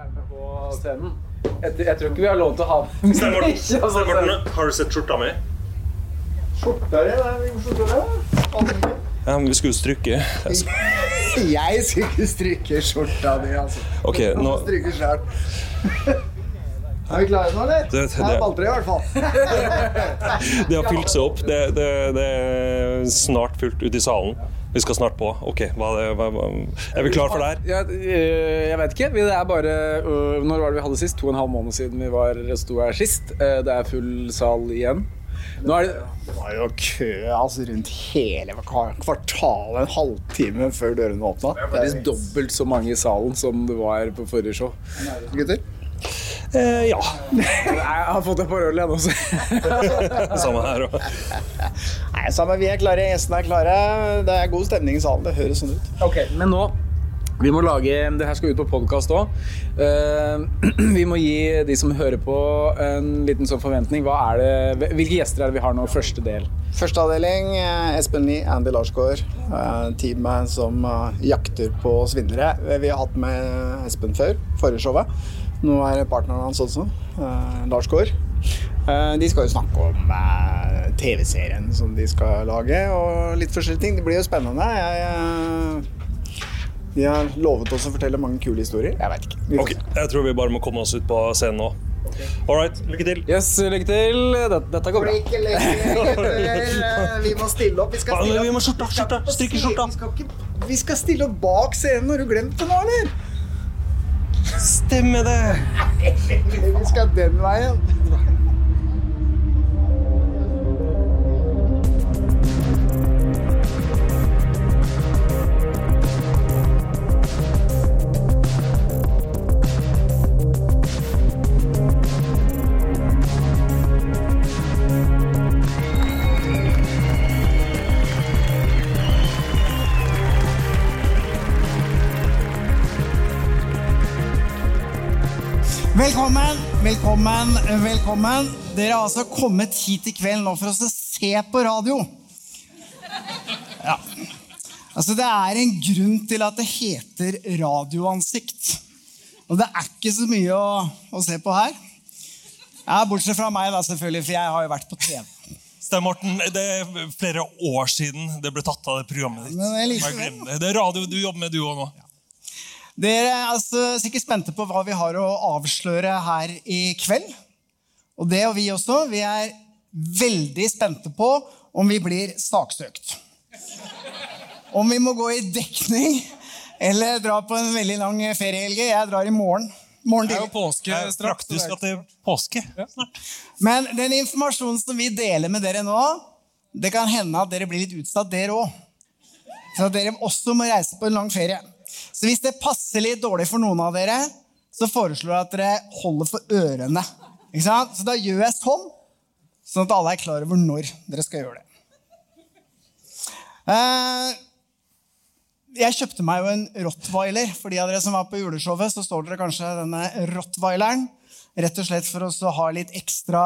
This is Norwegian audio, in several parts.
være med på scenen. Jeg, jeg tror ikke vi har lov til å ha med Stein Morten, har du sett skjorta mi? Skjorta di? Ja, men vi skulle jo stryke. Jeg skulle ikke stryke skjorta di, altså. Okay, nå stryke sjøl. Er vi klare nå, eller? Det- Det er balltre, i hvert fall. Det har fylt seg opp. Det, det, det er snart fullt ute i salen. Vi skal snart på. Ok, hva, hva, hva. Er vi klar for det her? Ja, øh, jeg vet ikke. Det er bare øh, Når var det vi hadde sist? To og en halv måned siden vi var, sto her sist. Eh, Det er full sal igjen. Nå er det Det var jo kø altså, rundt hele kvartalet en halvtime før dørene åpna. faktisk dobbelt så mange i salen som det var på forrige show. Gutter? Eh, ja. Jeg har fått et par øl igjen også. Samme her òg. Nei, samme, vi er klare, gjestene er klare. Det er god stemning i salen. Det høres sånn ut. Ok, men nå vi må lage, Det her skal ut på podkast òg. vi må gi de som hører på, en liten sånn forventning. Hva er det, hvilke gjester er det vi har nå? Første del. Første avdeling, eh, Espen Lie, Andy Larsgaard. eh, Teamet som eh, jakter på svindlere. Eh, Vi har hatt med Espen før, forrige showet. Nå er partneren hans også, eh, Larsgaard. Eh, De skal jo snakke om eh, TV-serien som de skal lage, og litt forskjellige ting. Det blir jo spennende. Jeg, eh, de har lovet oss å fortelle mange kule historier. Jeg veit ikke. Vi får Ok, se. jeg tror vi bare må komme oss ut på scenen nå. All right, lykke til. Yes, lykke til. Dette, dette går bra. Ikke lenger. Vi må stille opp. Vi skal stille opp. vi må skjorta, skjorta, stryke skjorta. Vi skal, ikke, vi skal stille opp bak scenen. Har du glemt det nå, eller? Stemmer det! Vi skal den veien. Velkommen, velkommen. Dere har altså kommet hit i kveld nå for å se på radio. Ja. Altså, det er en grunn til at det heter radioansikt. Og det er ikke så mye å, å se på her. Ja, Bortsett fra meg, da, selvfølgelig, for jeg har jo vært på TV. Stein Morten, det er flere år siden det ble tatt av det programmet ditt. Men det, er Bare det. Er radio du jobber med, du òg nå. Dere er altså sikkert spente på hva vi har å avsløre her i kveld. Og det og vi også. Vi er veldig spente på om vi blir saksøkt. Om vi må gå i dekning eller dra på en veldig lang feriehelg. Jeg drar i morgen. morgen Det er jo påske straks. Du det er påske snart. Men den informasjonen som vi deler med dere nå, det kan hende at dere blir litt utsatt, dere òg. Så dere også må reise på en lang ferie. Så hvis det passer litt dårlig for noen av dere, så foreslår jeg at dere holder for ørene. Ikke sant? Så da gjør jeg sånn, sånn at alle er klar over når dere skal gjøre det. Eh, jeg kjøpte meg jo en rottweiler. For de av dere som var på juleshowet, så står dere kanskje denne rottweileren. Rett og slett for å ha litt ekstra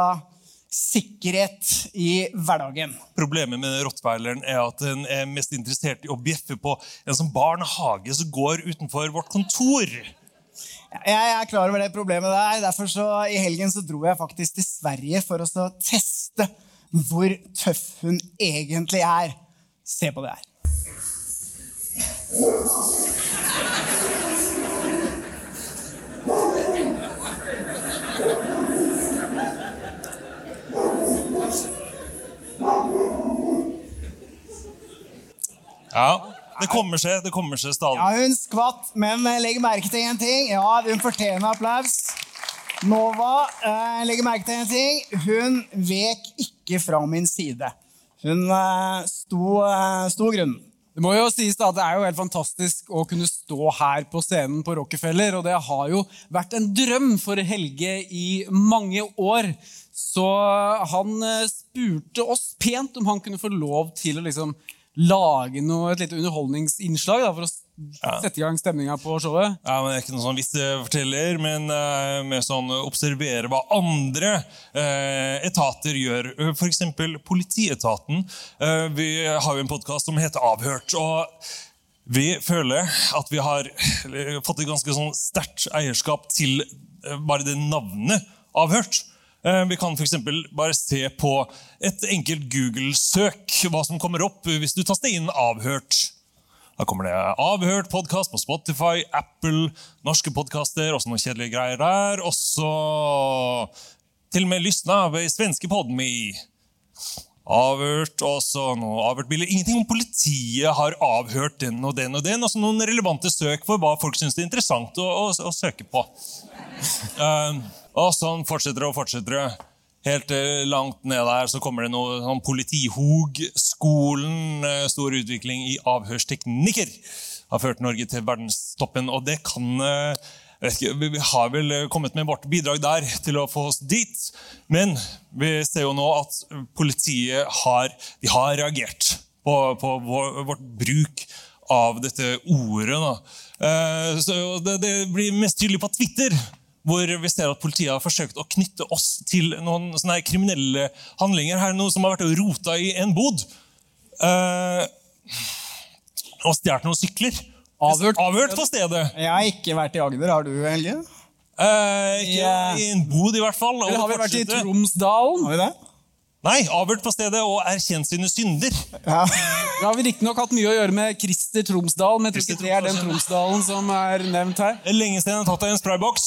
sikkerhet i hverdagen. Problemet med rottweileren er at den er mest interessert i å bjeffe på en sånn barnehage som går utenfor vårt kontor. Jeg er klar over det problemet der. Derfor så i helgen så dro jeg faktisk til Sverige for å teste hvor tøff hun egentlig er. Se på det her. Ja, Det kommer seg, det kommer seg stadig. Ja, hun skvatt, men eh, legg merke til en ting. Ja, hun fortjener applaus. Nova, eh, legger merke til en ting. Hun vek ikke fra min side. Hun eh, sto, eh, sto grunnen. Det må jo sies da det er jo helt fantastisk å kunne stå her på scenen på Rockefeller, og det har jo vært en drøm for Helge i mange år. Så han eh, spurte oss pent om han kunne få lov til å liksom lage noe, et lite underholdningsinnslag da, for å ja. sette i gang stemninga på showet. Ja, men Det er ikke noen sånn visseforteller, men uh, mer sånn observere hva andre uh, etater gjør. F.eks. For eksempel politietaten. Uh, vi har jo en podkast som heter Avhørt. og Vi føler at vi har fått et ganske sånn sterkt eierskap til bare det navnet avhørt. Eh, Vi kan f.eks. bare se på et enkelt Google-søk hva som kommer opp hvis du taster inn 'avhørt'. Da kommer det 'avhørt podkast' på Spotify, Apple, norske podkaster, også noen kjedelige greier der. Og så til og med lysna ved svenske Podme. Avhørt også noe avhørt bilder. Ingenting om politiet har avhørt den og den og den. Også noen relevante søk for hva folk syns er interessant å, å, å søke på. Eh, og sånn fortsetter det og fortsetter det. Helt eh, langt ned der så kommer det noe sånn politihog. Skolen, eh, stor utvikling i avhørsteknikker, har ført Norge til verdenstoppen. Og det kan eh, ikke, vi- har vel kommet med vårt bidrag der til å få oss dit. Men vi ser jo nå at politiet har, har reagert på, på vår, vårt bruk av dette ordet. Så det, det blir mest tydelig på Twitter, hvor vi ser at politiet har forsøkt å knytte oss til noen sånne her kriminelle handlinger. Her er noen som har vært og rota i en bod. Uh, og stjålet noen sykler. Avhørt. Avhørt på stedet. Jeg har ikke vært i Agder. Har du, Helge? Uh, ikke yeah. i en bod, i hvert fall. Eller har vi vært i. Tromsdalen? Har vi det? Nei, avhørt på stedet og erkjent sine synder. Ja. Da har vi riktignok hatt mye å gjøre med Christer Tromsdal, men jeg tror ikke det er den Tromsdalen som er nevnt her. Det er lenge siden jeg har tatt deg en sprayboks.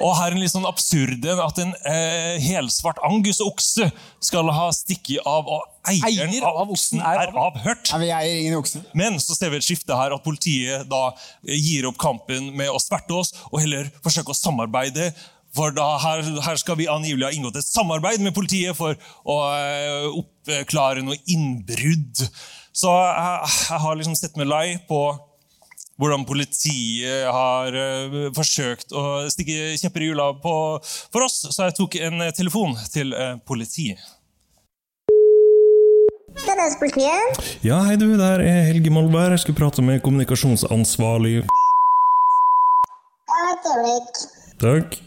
Og her er en litt sånn absurd en at en eh, helsvart angusokse skal ha stikket av, og eieren Eier av av oksen er er avhørt. Nei, vi eier ingen okse. Men så ser vi et skifte her, at politiet da eh, gir opp kampen med å sverte oss, og heller forsøke å samarbeide. For da her, her skal vi angivelig ha inngått et samarbeid med politiet for å eh, oppklare noe innbrudd. Så jeg, jeg har liksom sett meg lei på hvordan politiet har uh, forsøkt å stikke kjepper i hjula på, for oss, så jeg tok en uh, telefon til uh, politiet. Trøndelagspolitiet. Ja, hei du, der er Helge Molberg. Jeg skulle prate med kommunikasjonsansvarlig. Takk.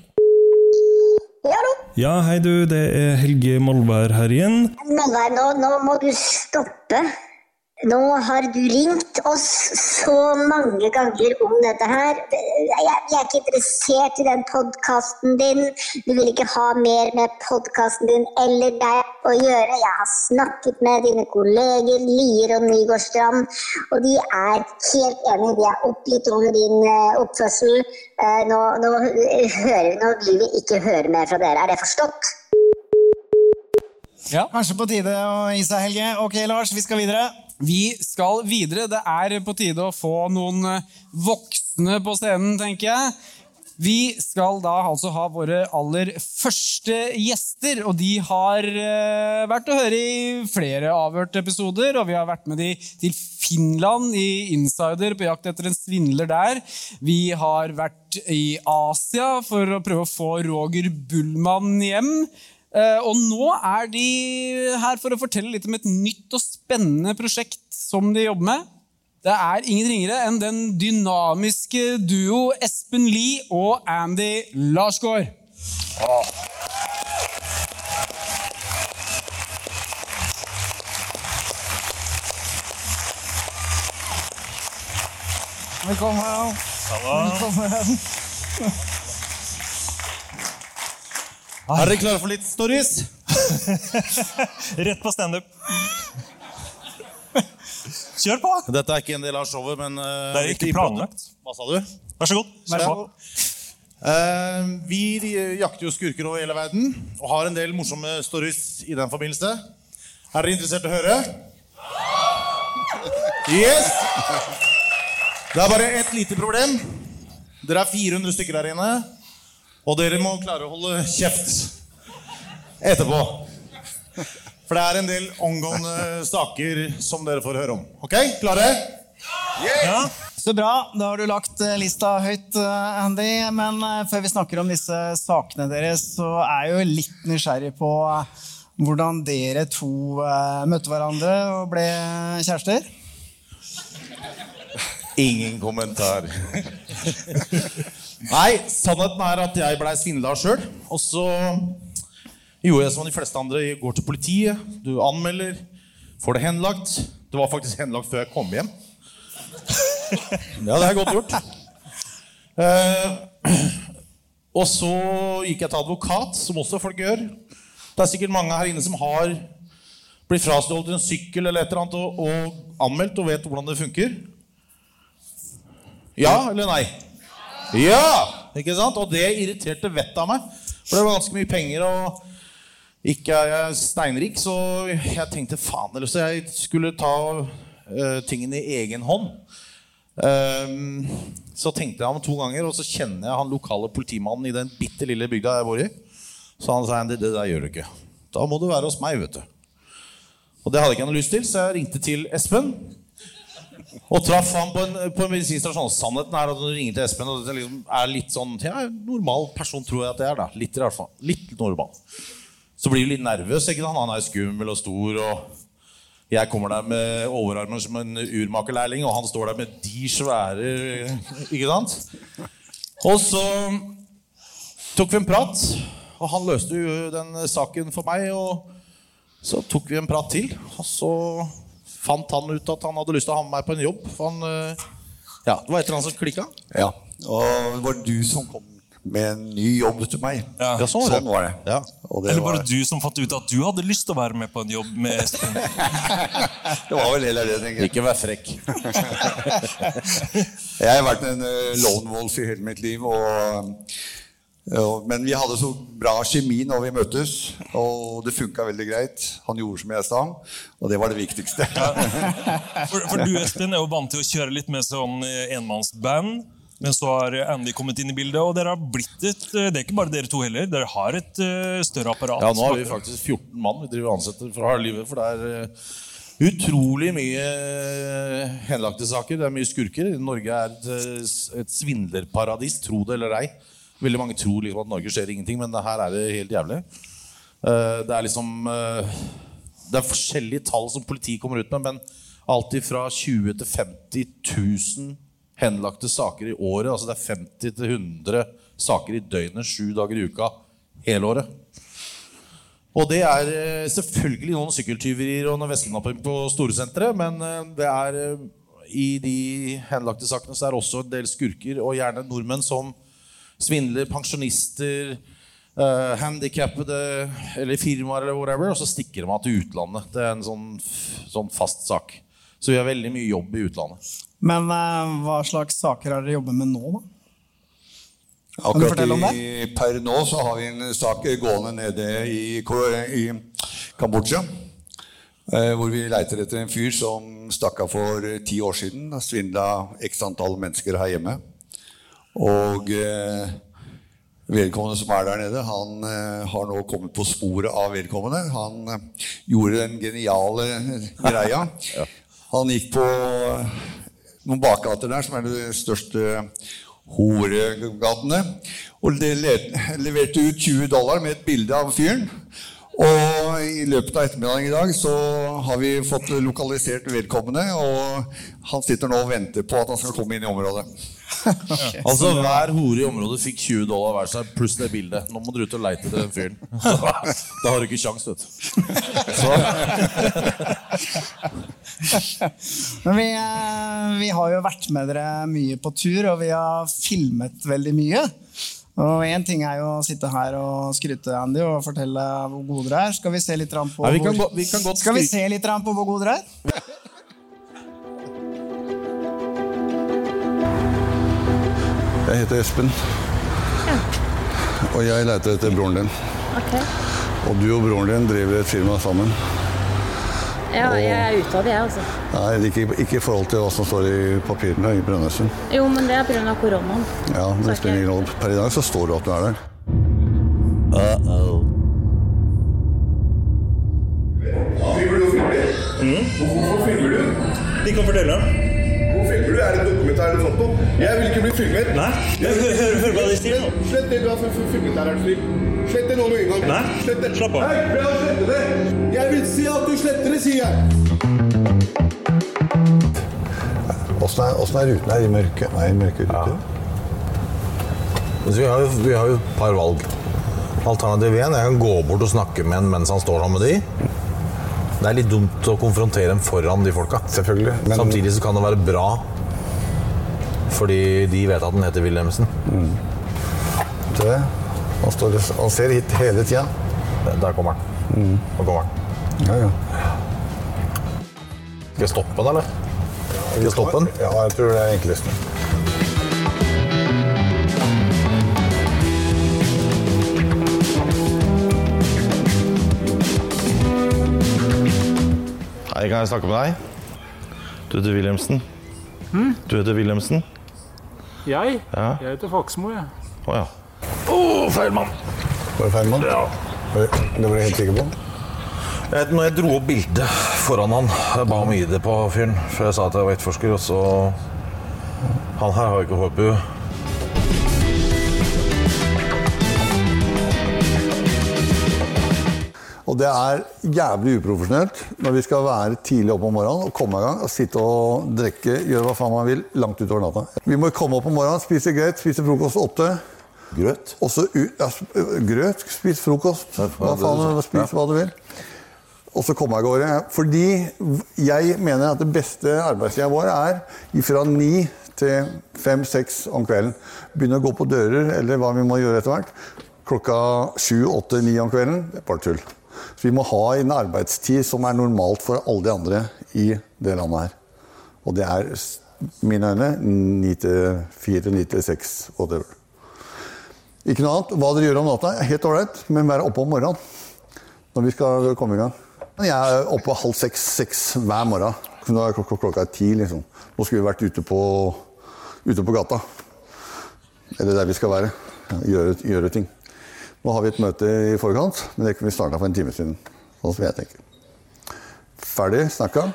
Ja, hei du, det er Helge Molvær her igjen. Molvær, nå, nå må du stoppe. Nå har du ringt oss så mange ganger om dette her. Jeg, jeg er ikke interessert i den podkasten din. Du vil ikke ha mer med podkasten din eller deg å gjøre. Jeg har snakket med dine kolleger Lier og Nygårdstrand, og de er helt enige. De er oppgitt over din eh, oppførsel. Eh, nå, nå, hører, nå vil vi ikke høre mer fra dere. Er det forstått? Ja. Kanskje på tide å gi seg, Helge. Ok, Lars, vi skal videre. Vi skal videre. Det er på tide å få noen eh, voksne på scenen, tenker jeg. Vi skal da altså ha våre aller første gjester, og de har eh, vært å høre i flere avhørte episoder, og vi har vært med de til Finland i Insider på jakt etter en svindler der. Vi har vært i Asia for å prøve å få Roger Bullmann hjem. Eh, Og nå er de her for å fortelle litt om et nytt og spennende prosjekt som de jobber med. Det er ingen ringere enn den dynamiske duo Espen Lie og Andy Larsgaard. Velkommen. Velkommen. Er dere klare for litt stories? Rett på standup. Kjør på! Dette er ikke en del av showet, men uh, Det er ikke planlagt. Hva sa du? Vær så god. Vær så god. Uh, vi jakter jo skurker over hele verden og har en del morsomme stories i den forbindelse. Er dere interessert i å høre? Yes! Det er bare ett lite problem. Dere er 400 stykker her inne, og dere må klare å holde kjeft etterpå. For det er en del omgående saker som dere får høre om. Ok, klare? Ja. Så bra. Da har du lagt eh, lista høyt, eh, Andy. Men eh, før vi snakker om disse sakene deres, så er jeg jo litt nysgjerrig på hvordan dere to møtte hverandre og ble kjærester. Ingen kommentar. Nei, sannheten er at jeg blei svindla sjøl. Og så gjorde jeg som de fleste andre. Jeg går til politiet, du anmelder, får det henlagt. Det var faktisk henlagt før jeg kom hjem. Ja, det er godt gjort. Eh, og så gikk jeg til advokat, som også folk gjør. Det er sikkert mange her inne som har blitt frastjålet en sykkel eller et eller annet og, og anmeldt og vet hvordan det funker. Ja eller nei? Ja! Ikke sant? Og det irriterte vettet av meg. For det var ganske mye penger. og ikke er jeg steinrik, så jeg tenkte faen eller så jeg skulle ta uh, tingene i egen hånd. Um, så tenkte jeg ham to ganger, og så kjenner jeg han lokale politimannen i den bitte lille bygda jeg bor i. Så han sa det, det der gjør du ikke. Da må du være hos meg, vet du. Og det hadde ikke jeg noe lyst til, så jeg ringte til Espen. Og traff han på en, på en medisinsk. Sannheten er at når du ringer til Espen, og det liksom er litt sånn ja, normal person, tror jeg at det er. da Litt i hvert fall. Litt normal. Så blir du litt nervøs. ikke sant? Han er skummel og stor. og Jeg kommer der med overarmen som en urmakerlærling, og han står der med de svære Ikke sant? Og så tok vi en prat, og han løste jo den saken for meg. Og så tok vi en prat til, og så fant han ut at han hadde lyst til å ha med meg på en jobb. For han, eh, ja, det var et eller annet som klikka. Ja, og det var du som kom med en ny jobb til meg. Ja. Ja, sånn var det. Sånn var det. Ja. Og det Eller var, det du som fant ut at du hadde lyst til å være med på en jobb med Espen? det var vel heller det, tenker jeg. Ikke vær frekk. Jeg har vært en uh, lone wolf i hele mitt liv. Og, men vi hadde så bra kjemi når vi møttes, og det funka veldig greit. Han gjorde som jeg sa, og det var det viktigste. For, for du Espen, er jo vant til å kjøre litt med sånn eh, enmannsband. Men så har Andy kommet inn i bildet, og dere har blitt et Det er ikke bare dere to heller. Dere har et eh, større apparat. Ja, nå har vi faktisk 14 mann vi driver ansetter for harde livet. For det er eh, utrolig mye eh, henlagte saker. Det er mye skurker. Norge er et, eh, et svindlerparadis, tro det eller ei. Veldig mange tror liksom at Norge skjer ingenting, men her er det helt jævlig. Eh, Det er liksom eh, Det er forskjellige tall som politiet kommer ut med, men alltid fra 20 til 50 000 henlagte saker i året. Altså det er 50 til 100 saker i døgnet, sju dager i uka, hele året. Og det er eh, selvfølgelig noen sykkeltyverier og noen veskeknapping på storesenteret, men det er i de henlagte sakene så er det også en del skurker, og gjerne nordmenn som svindler pensjonister, uh, handikappede eller firmaer eller whatever, og så stikker de av til utlandet. Det er en sånn, sånn fast sak. Så vi har veldig mye jobb i utlandet. Men uh, hva slags saker er dere jobber med nå, da? Akkurat i, per nå så har vi en sak gående nede i, i Kambodsja. Eh, hvor vi leiter etter en fyr som stakk av for ti år siden. Svindla x antall mennesker her hjemme. Og eh, vedkommende som er der nede, han eh, har nå kommet på sporet av vedkommende. Han eh, gjorde den geniale greia. Han gikk på eh, noen bakgater der, som er de største horegatene, og det le- leverte ut 20 dollar med et bilde av fyren. Og i løpet av ettermiddagen i dag så har vi fått lokalisert vedkommende, og han sitter nå og venter på at han skal komme inn i området. Altså Hver hore i området fikk 20 dollar hver seg, pluss det bildet. Nå må du ut og leite etter den fyren. Da har du ikke kjangs, vet du. Så, Men vi, eh, vi har jo vært med dere mye på tur, og vi har filmet veldig mye. Og én ting er jo å sitte her og skryte Andy, og fortelle hvor gode dere er. Skal vi se litt på, Nei, vi kan hvor, vi kan Skal vi se litt på hvor gode dere er? Jeg heter Espen, og jeg leter etter broren din. Okay. Og du og broren din driver et firma sammen. Ja, jeg er ute av det, jeg, altså. Nei, ikke, ikke i forhold til hva som står i papirene i Brønnøysund. Jo, men det er pga. koronaen. Ja, men det spiller ingen rolle. Per i dag så står det at du er der. De kan fortelle. Det dokumentar eller sånt noe? Jeg vil ikke bli filmet. Nei, hør, hør, hør hva de sier nå. Slett det du har filmet der, Ernst. Slett det nå med en gang. Nei, Slett det. slapp av. Hei, prøv å slette det. Jeg vil si at du sletter det, sier jeg. Åssen er, er ruten her i mørket? Nei, i mørke ruter. Så vi, har jo, vi har jo et par valg. Alternativ 1 jeg kan gå bort og snakke med en mens han står sammen med de. Det er litt dumt å konfrontere dem foran de folka. Selvfølgelig, men- Samtidig så kan det være bra Fordi de vet at den heter Wilhelmsen. Det, han, står, han ser hit hele tida. Der kommer han Nå kommer han. Ja, ja. Skal jeg stoppe den, eller? Skal jeg stoppe den? Ja, jeg tror det er enklest. Hei, kan jeg snakke med deg? Du heter Wilhelmsen. Du heter Wilhelmsen? Jeg? Ja. Jeg heter Faksmo, jeg. Å ja. Oh, feil mann! Var det feil mann? Ja. Det var du helt sikker på? Jeg, når jeg dro opp bildet foran han, jeg ba om ID på fyren, for jeg sa at jeg var etterforsker, og så Han her har ikke hårpue. Og det er jævlig uprofesjonelt når vi skal være tidlig oppe om morgenen og komme i gang og sitte og drikke, gjøre hva faen man vil, langt utover natta. Vi må komme opp om morgenen, spise greit, spise frokost åtte. Grøt? Også, ja, grøt, spis frokost, hva faen, spis hva du vil. Og så komme av gårde. Fordi jeg mener at det beste arbeidstida vår er fra ni til fem-seks om kvelden. Begynne å gå på dører, eller hva vi må gjøre etter hvert. Klokka sju, åtte, ni om kvelden. Bare tull. Så vi må ha en arbeidstid som er normalt for alle de andre i det landet her. Og det er mine øyne ni til fire, ni til seks, whatever. Ikke noe annet. Hva dere gjør om natta, er helt ålreit, men vær oppe om morgenen når vi skal komme i gang. Jeg er oppe halv seks-seks hver morgen. Nå er klokka, klokka er ti, liksom. Nå skulle vi vært ute på, ute på gata. Eller der vi skal være. Gjøre, gjøre ting. Nå har vi et møte i forkant, men det kunne vi starta for en time siden. Sånn som jeg tenker. Ferdig snakka.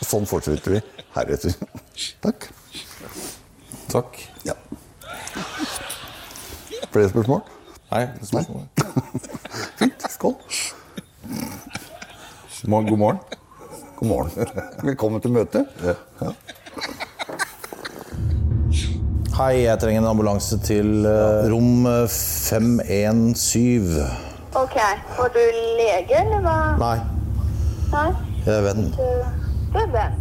Og sånn fortsetter vi heretter. Takk. Takk. Ja. Flere spørsmål? Nei. spørsmål. Fint. Skål. God morgen. God morgen. Velkommen til møtet. Ja. Hei, jeg trenger en ambulanse til eh, rom eh, 517. Ok, var du lege eller hva? Nei, Nei? jeg er venn. Du, du er venn.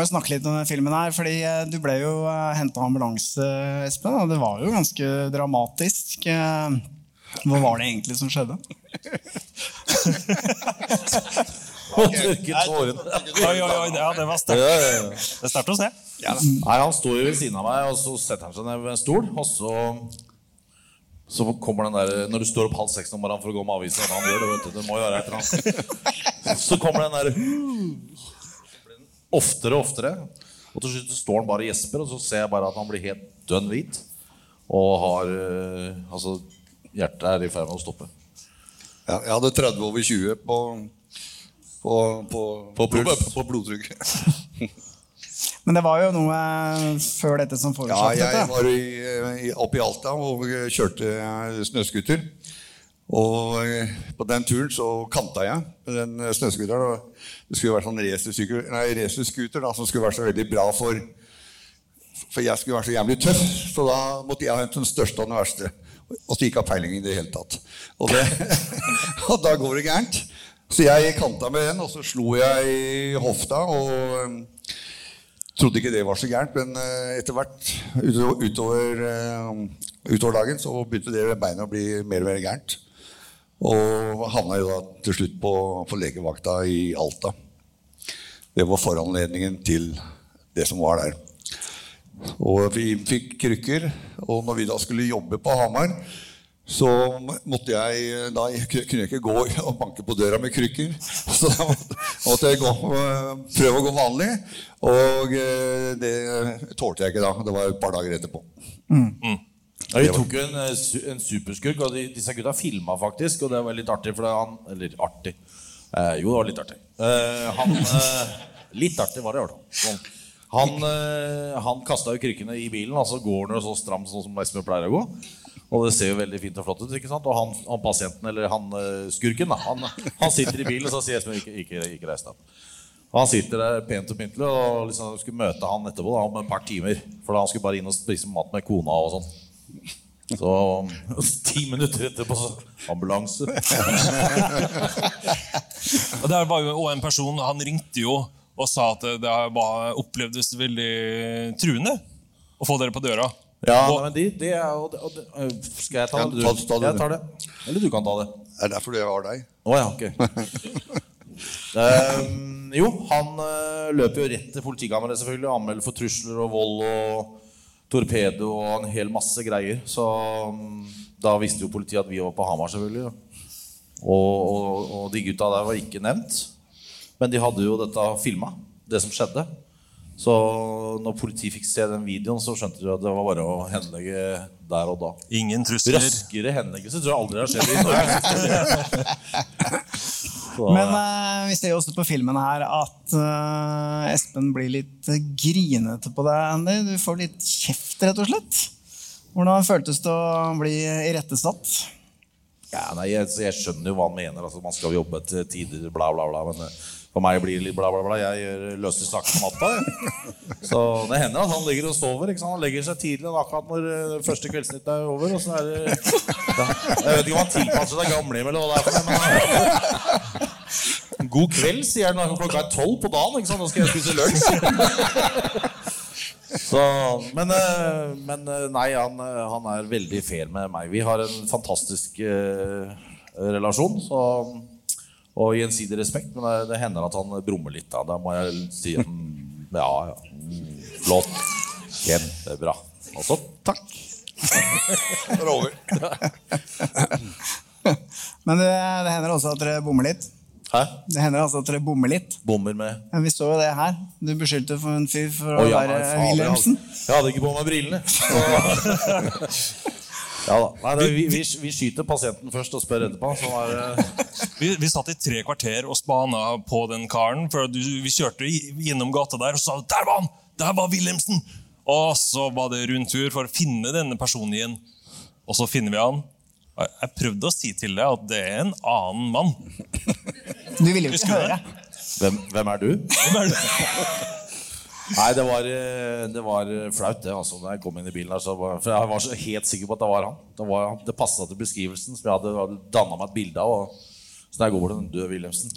Må jo snakke litt om den filmen her. fordi eh, Du ble jo henta ambulanse, Espen. Og det var jo ganske dramatisk. Eh, Hva var det egentlig som skjedde? Han tørke tårene. Oi, oi, oi, ja, det var sterkt. Det er sterkt å se. Nei, Han står jo ved siden av meg, og så setter han seg ned ved en stol. Og så, så kommer den der Når du står opp halv seks om morgenen for å gå med avisa Han gjør det, vet du. Det må jo være et eller annet. Så kommer den der oftere og oftere. Og til slutt står han bare og gjesper, og så ser jeg bare at han blir helt dønn hvit. Og har eh, Altså, hjertet er i ferd med å stoppe. Ja, jeg hadde 30 over 20 på, på, på, På på blodtrykk. Men det var jo noe før dette som Ja, jeg dette. var i, i, oppe i Alta og kjørte snøscooter. Og eh, på den turen så kanta jeg med den snøscooteren. Det skulle være sånn racerscooter som skulle være så veldig bra for For jeg skulle være så jævlig tøff, så da måtte jeg ha den største og den verste. Og så gikk jeg peiling i det hele tatt. Og, det, og da går det gærent. Så jeg kanta med den, og så slo jeg i hofta. og... eh, Trodde ikke det var så gærent, men eh, etter hvert utover, eh, utover dagen så begynte det beinet å bli mer og mer gærent. Og havna jo da til slutt på, på legevakta i Alta. Det var foranledningen til det som var der. Og vi fikk krykker, og når vi da skulle jobbe på Hamar, så måtte jeg Da kunne jeg ikke gå og banke på døra med krykker. Så da måtte jeg gå, prøve å gå vanlig. Og eh, det tålte jeg ikke da. Det var et par dager etterpå. Ja, vi tok jo en, eh, en superskurk, og de, disse gutta filma faktisk. Og det var litt artig, for han Eller artig. Eh, jo, det var litt artig. Eh, han eh, Litt artig var det i hvert fall. Han, eh, han kasta jo krykkene i bilen, og så går han jo så stram sånn som Espen pleier å gå. Og det ser jo veldig fint og flott ut. ikke sant? Og han, han pasienten, eller han eh, skurken, da, han, han sitter i bilen, og så sier Espen ikke, ikke, ikke reis deg. Han sitter der pent og pyntelig og liksom skulle møte han etterpå da, om et par timer. For da han skulle bare inn og spise mat med kona og sånn. Så ti minutter etterpå, så ambulanse. Og jo og en person, Han ringte jo og sa at det var, opplevdes veldig truende å få dere på døra. Ja, Og- nei, men de, det er jo og Skal jeg ta det? det? ta- ta det, jeg tar det. Eller du kan ta det. Det er derfor jeg har deg. Å ja, ok. um, jo, han løper jo rett til politikammeret selvfølgelig og anmelder for trusler og vold og torpedo og en hel masse greier. Så mm, da visste jo politiet at vi var på Hamar, selvfølgelig. Og, og, og de gutta der var ikke nevnt. Men de hadde jo dette filma, det som skjedde. Så når politiet fikk se den videoen, så skjønte de at det var bare å henlegge der og da. Ingen trusler. Raskere henleggelse tror jeg aldri har skjedd i Norge. Så, Men uh, vi ser jo også på filmen her at uh, Espen blir litt eh, grinete på deg, Andy. Du får litt kjeft, rett og slett. Hvordan føltes det å bli irettesatt? ja, nei, jeg, jeg skjønner jo hva han mener. Altså, man skal jobbe til tider, bla, bla, bla. Men for meg blir det litt bla, bla, bla. Jeg gjør løse saker på natta. Så det hender at han ligger og sover. Han legger seg tidlig akkurat når eh, første kveldsnytt er over. Og så er det, jeg vet ikke om han tilpasser seg gamlehjem eller hva det er. for meg, Men han, God kveld, sier han når klokka er tolv på dagen. Ikke sant? Nå skal jeg spise lunsj. Så, men, eh, men eh, nei, han, han er veldig fair med meg. Vi har en fantastisk eh, relasjon. Så, og gjensidig respekt. Men det, det hender at han brummer litt. Da, da må jeg si mm, ja, ja. mm, Flott. Kjempebra. Og så takk. Det er over. Men det, det hender også at dere bommer litt. Hæ? Det hender altså at dere bommer litt. Bommer med Men vi så jo det her. Du beskyldte for en fyr for å Å, ja, være Wilhelmsen. Jeg hadde, jeg hadde ikke på meg brillene. Ja da. Nei, det, vi, vi, vi skyter pasienten først og spør etterpå. Så er Vi, vi satt i tre kvarter og spana på den karen. For du, vi kjørte gjennom gata der og sa 'Der var han! Der var Wilhelmsen!' Og så var det rundtur for å finne denne personen igjen. Og så finner vi han. Jeg prøvde å si til deg at det er en annen mann. Du ville jo ikke høre. Hvem, hvem er du? Hvem er det? Nei, det var, eh, det var flaut, det. altså, Da jeg kom inn i bilen her, så var, For jeg var så helt sikker på at det var han. Det, var, det passa til beskrivelsen som jeg hadde danna meg et bilde av. Og, så der går den døde Wilhelmsen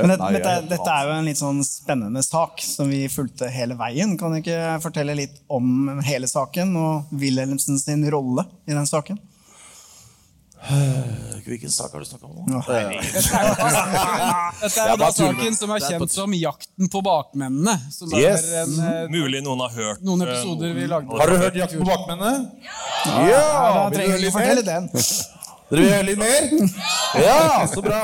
Men dette, Nei, dette, dette er jo en litt sånn spennende sak som vi fulgte hele veien. Kan du ikke fortelle litt om hele saken og Wilhelmsen sin rolle i den saken? Hvilken sak har du snakka om nå? Dette er jo da saken som er kjent som 'Jakten på bakmennene'. Som Yes. er en, eh, Mulig noen har hørt noen eh, episoder vi lagde. Har dere hørt 'Jakten på bakmennene'? Ja, da vil du trenger vi fortelle den. Dere vil høre litt mer? Ja, så bra.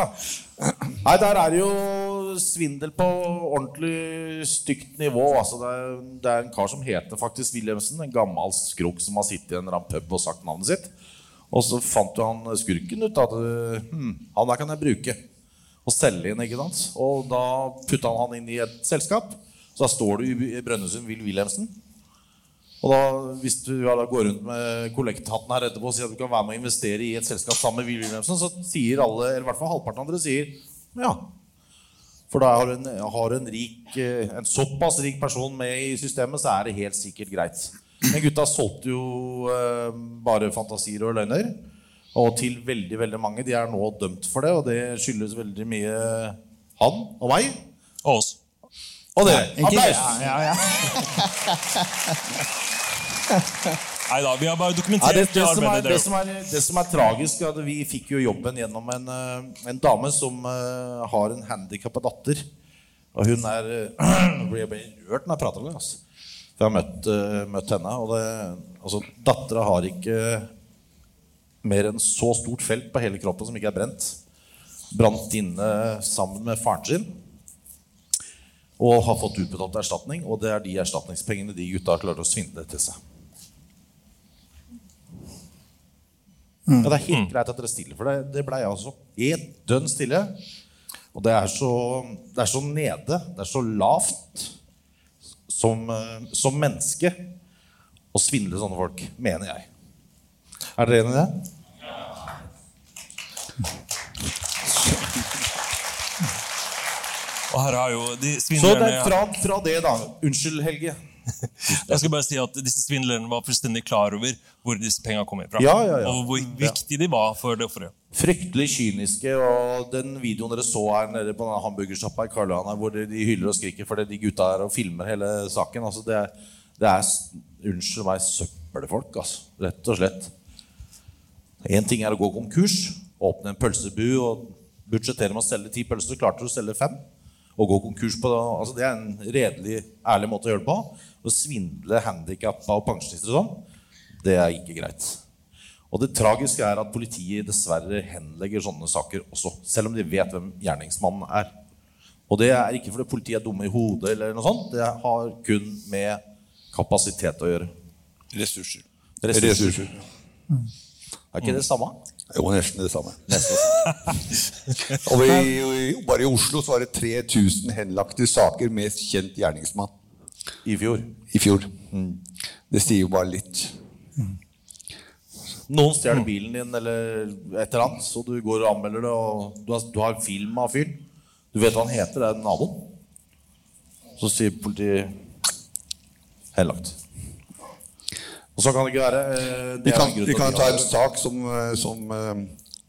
Nei, der er det jo svindel på ordentlig stygt nivå. Altså, det, er, det er en kar som heter faktisk Wilhelmsen. En gammel skrukk som har sittet i en pub og sagt navnet sitt. Og så fant jo han skurken ut at hm, han der kan jeg bruke. Og selge inn, ikke sant? Og da putta han han inn i et selskap. Så da står du i Brønnøysund Will Wilhelmsen. Og da, hvis du da går rundt med kollekthatten her etterpå og sier at du kan være med å investere i et selskap sammen med Will Wilhelmsen, så sier alle, eller i hvert fall halvparten av dere sier ja. For da har en, en, eh, en såpass rik person med i systemet, så er det helt sikkert greit. Men gutta solgte jo eh, bare fantasier og løgner. Og til veldig veldig mange. De er nå dømt for det, og det skyldes veldig mye han og meg. Og oss. Og dere. Ikke, Applaus! ja, ja, ja. Nei da, vi har bare Nei, dokumentert det, det, det, som er, det, som er, det som er tragisk, er at vi fikk jo jobben gjennom en, eh, en dame som uh, har en handikappa datter. Og hun er uh, Nå blir jeg bare rørt når jeg prater om det. Altså. For jeg har møtt, eh, møtt henne. Og det, altså, dattera har ikke mer enn så stort felt på hele kroppen som ikke er brent. Brant inne sammen med faren sin. Og har fått utbetalt erstatning. Og det er de erstatningspengene de gutta har klart å svindle til seg. Ja, det er helt greit at dere stiller, for det, det ble jeg også. Helt dønn stille. Og det er, så, det er så nede, det er så lavt som, eh, som menneske å svindle sånne folk, mener jeg. Er dere enig i det? Og her har jo de Så det er fra, fra det, da. Unnskyld, Helge. Jeg skal bare si at Disse svindlerne var fullstendig klar over hvor disse pengene kom fra. Ja, ja, ja. Og hvor viktig de var for det offeret. Fryktelig kyniske. Og den videoen dere så her nede på denne hamburgersjappa i Karl Johan, hvor de hyler og skriker fordi de gutta er og filmer hele saken altså det, det er Unnskyld meg, søppelfolk, altså. Rett og slett. Én ting er å gå konkurs, åpne en pølsebu og budsjettere med å selge ti pølser. Klarte du å selge fem? Å gå konkurs på det, altså det er en redelig, ærlig måte å gjøre det på. Å svindle handikappa og pensjonister sånn, det er ikke greit. Og det tragiske er at politiet dessverre henlegger sånne saker også, selv om de vet hvem gjerningsmannen er. Og det er ikke fordi politiet er dumme i hodet, eller noe sånt. Det har kun med kapasitet å gjøre. Ressurser. Ressurser. Ressurser. Er ikke det samme? Jo, nesten det samme. Nesten. Og i, i, bare i Oslo så var det 3000 henlagte saker med kjent gjerningsmann. I fjor? I fjor. Det sier jo bare litt. Noen stjeler bilen din eller et eller annet, så du går og anmelder det, og du har, du har film av fyren. Du vet hva han heter, det er naboen. Så sier politiet henlagt. Og så kan det ikke være. eh, det Vi kan, vi kan ta en sak som, eh, som, eh,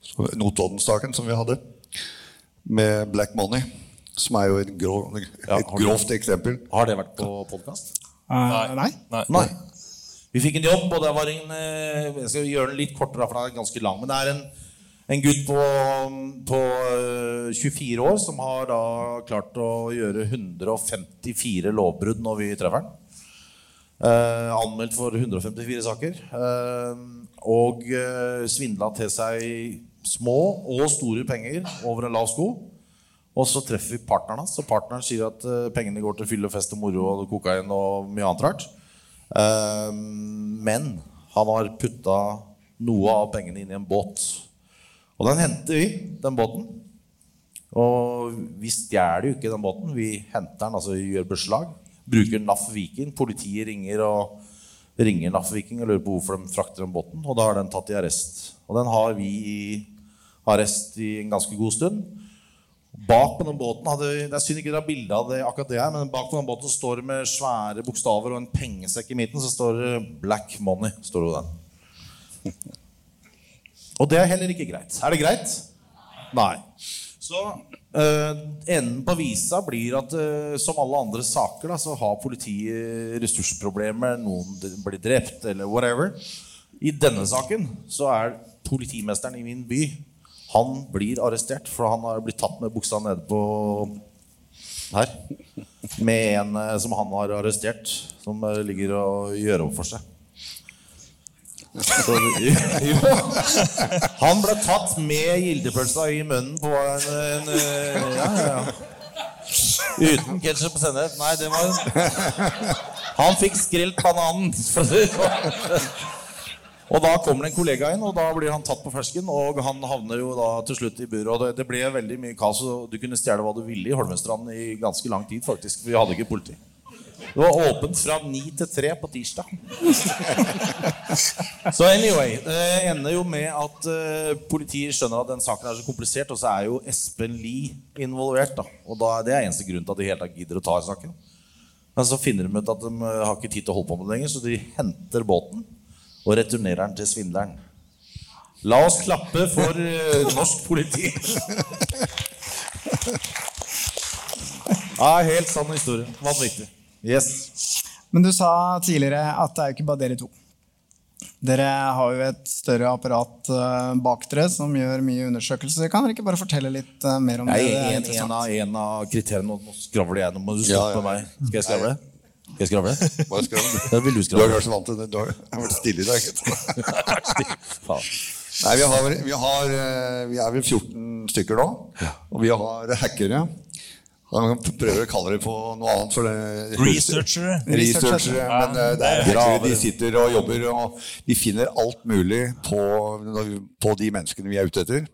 som Notodden-saken som vi hadde, med Black Money. Som er jo et, grov, et ja, grovt grovt eksempel. Har det vært på podkast? nei. Nei. Vi fikk en jobb, og det var en eh, Jeg skal gjøre den litt kortere, for den er ganske lang. Men det er en, en gutt på, på eh, 24 år som har da klart å gjøre 154 lovbrudd når vi treffer han. Eh, anmeldt for 154 saker. Eh, og eh, svindla til seg små og store penger over en lav sko. Og så treffer vi partneren hans, og partneren sier at eh, pengene går til fyll og fest og moro og kokain og mye annet rart. Eh, men han har putta noe av pengene inn i en båt. Og den henter vi, den båten. Og vi stjeler jo ikke den båten. Vi henter den, altså gjør beslag. Bruker NAF Viking. Politiet ringer og ringer NAF Viking og lurer på hvorfor de frakter den båten. Og da har den tatt i arrest. Og den har vi i arrest i en ganske god stund. Bak på den båten hadde, Det er synd ikke dere har bilde av det, akkurat det her, men bak på den båten står det med svære bokstaver og en pengesekk i midten. Så står det 'Black Money'. står det der. Og det er heller ikke greit. Er det greit? Nei. Så eh, enden på visa blir at eh, som alle andre saker da, så har politiet ressursproblemer. Noen blir drept eller whatever. I denne saken så er politimesteren i min by Han blir arrestert, for han har blitt tatt med buksa nede på her. Med en eh, som han har arrestert, som eh, ligger og gjør opp for seg. Så, jo. Han ble tatt med gildepølsa i munnen på en, en eh, ja, ja. Uten ketsjup og sennep. Nei, det var Han fikk skrelt bananen. Og da kommer det en kollega inn, og da blir han tatt på fersken. Og han havner jo da til slutt i buret. Og det, det ble veldig mye kaos. og Du kunne stjele hva du ville i Holmestrand i ganske lang tid, faktisk. For vi hadde ikke politi. Det var åpent fra ni til tre på tirsdag. Så anyway, det ender jo med at eh, politiet skjønner at den saken er så komplisert, og så er jo Espen Lie involvert. da. Og da, Det er eneste grunn til at de helt tatt gidder å ta i saken. Men så finner de ut at de eh, har ikke tid til å holde på med det lenger, så de henter båten og returnerer den til svindleren. La oss klappe for eh, norsk politi. Ja, helt sann historie. Vanvittig. Yes. Men du sa tidligere at det er jo ikke bare dere to. Dere har jo et større apparat eh, bak dere som gjør mye undersøkelser. Kan dere ikke bare fortelle litt eh, mer om Nei, det? Det er en, en, av, en av kriteriene Nå skravler jeg, nå må du Ja, stoppe ja. meg. Skal jeg skravle? Skal jeg skravle? Bare skravle. Ja, vil du Du har skravle. vært så vant til det. Du har jeg har vært stille i dag. Nei, vi, har, vi, har, eh, vi er vel 14 stykker nå. Og vi har hackere. Man kan prøve å kalle det på noe annet. For det, Researchere. Researchere, Ja, Men eh, det er det er hackere. De sitter og jobber, og de finner alt mulig på, på de menneskene vi er ute etter.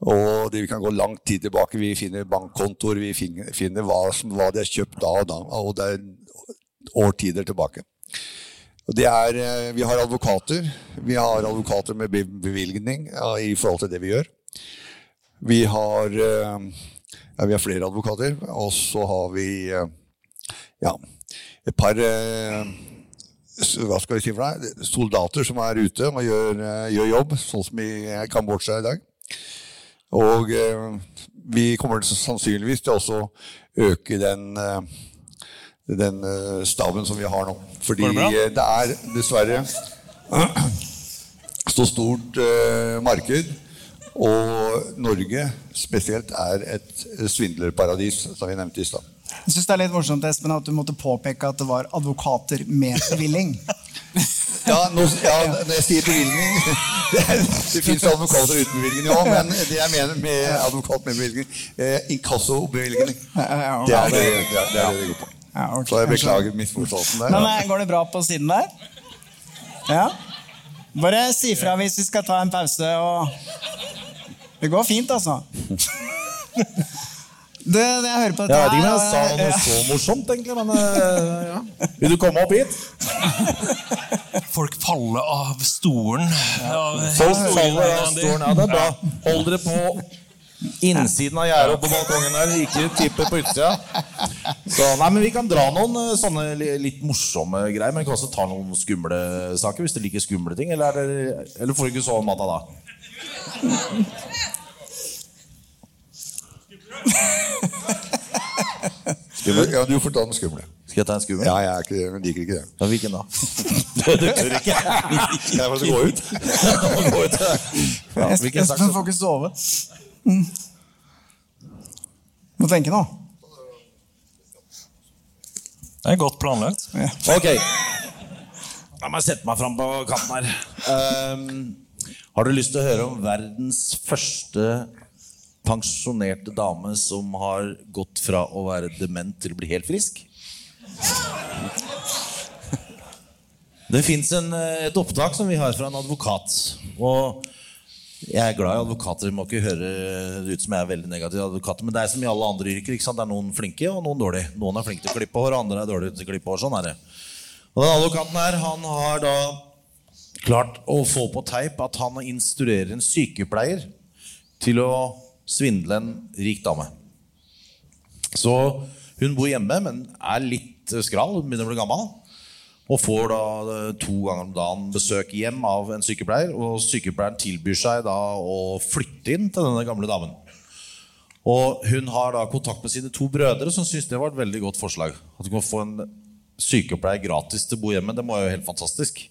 Og det, Vi kan gå lang tid tilbake. Vi finner bankkontoer, vi finner, hva, som, hva de har kjøpt da og da. Og det er årtider tilbake. Er, eh, vi har advokater. Vi har advokater med bevilgning ja, i forhold til det vi gjør. Vi har, eh, ja, vi har flere advokater, og så har vi eh, ja, et par hva skal vi si for deg? soldater som er ute og gjør, gjør jobb, sånn som i Kambodsja i dag. Og eh, vi kommer sannsynligvis til også øke den, eh, den eh, staben som vi har nå. Fordi det det er dessverre så stort marked. Og Norge spesielt er et svindlerparadis, som vi nevnte i stad. Jeg synes det er litt morsomt Espen, at du måtte påpeke at det var advokater med bevilling. Ja, nå, ja, når jeg sier bevilgning Det, det fins advokater uten bevilgning òg, men det jeg mener med advokat med bevilgning eh, Inkassobevilgning. Det er det det, er, det, er det det går på. Ja, okay. Så jeg beklager misforståelsen der. Men eh, går det bra på siden der? Ja? Bare si fra hvis vi skal ta en pause og Det går fint, altså. Det, det jeg hører på dette Jeg vet ikke om jeg sa noe så morsomt, egentlig, men eh, ja. Vil du komme opp hit? Folk faller av stolen. av Folk faller av stolen. Ja, det er bra. Hold dere på innsiden av gjerdet på balkongen der. Ikke tippe på utsida. Så, nei, men Vi kan dra noen eh, sånne litt morsomme greier, men vi kan også ta noen skumle saker hvis du liker skumle ting. Eller, er det, eller får du ikke sove om natta da? Skummel? Ja, du får ta den skumle. Skal jeg ta en skummel? Ja, jeg er ikke, jeg liker ikke det. Ja, hvilken da? du tør ikke? Kan jeg må gå ut? Gå ut, ja. Ja, Espen Espen får ikke sove. Mm. Må tenke nå. Det er godt planlagt. Ok. La meg sette meg fram på kanten her. Um, har du lyst til å høre om verdens første pensjonerte dame som har gått fra å være dement til å bli helt frisk? Det fins et opptak som vi har fra en advokat. Og jeg er glad i advokater. Må ikke høre det ut som jeg er veldig negativ advokater. Men det er som i alle andre yrker. Det er noen flinke og noen dårlige. Noen er flinke til å klippe hår, andre er dårlige til å klippe hår. Sånn er det. Og den advokaten her, han har da klart å få på teip at han instruerer en sykepleier til å svindle en rik dame. Så hun bor hjemme, men er litt skral, begynner å bli gammel. Og får da eh, to ganger om dagen besøk hjem av en sykepleier. Og sykepleieren tilbyr seg da å flytte inn til denne gamle damen. Og hun har da kontakt med sine to brødre, som syns det var et veldig godt forslag. At du kan få en sykepleier gratis til å bo hjemme. Det må være helt fantastisk.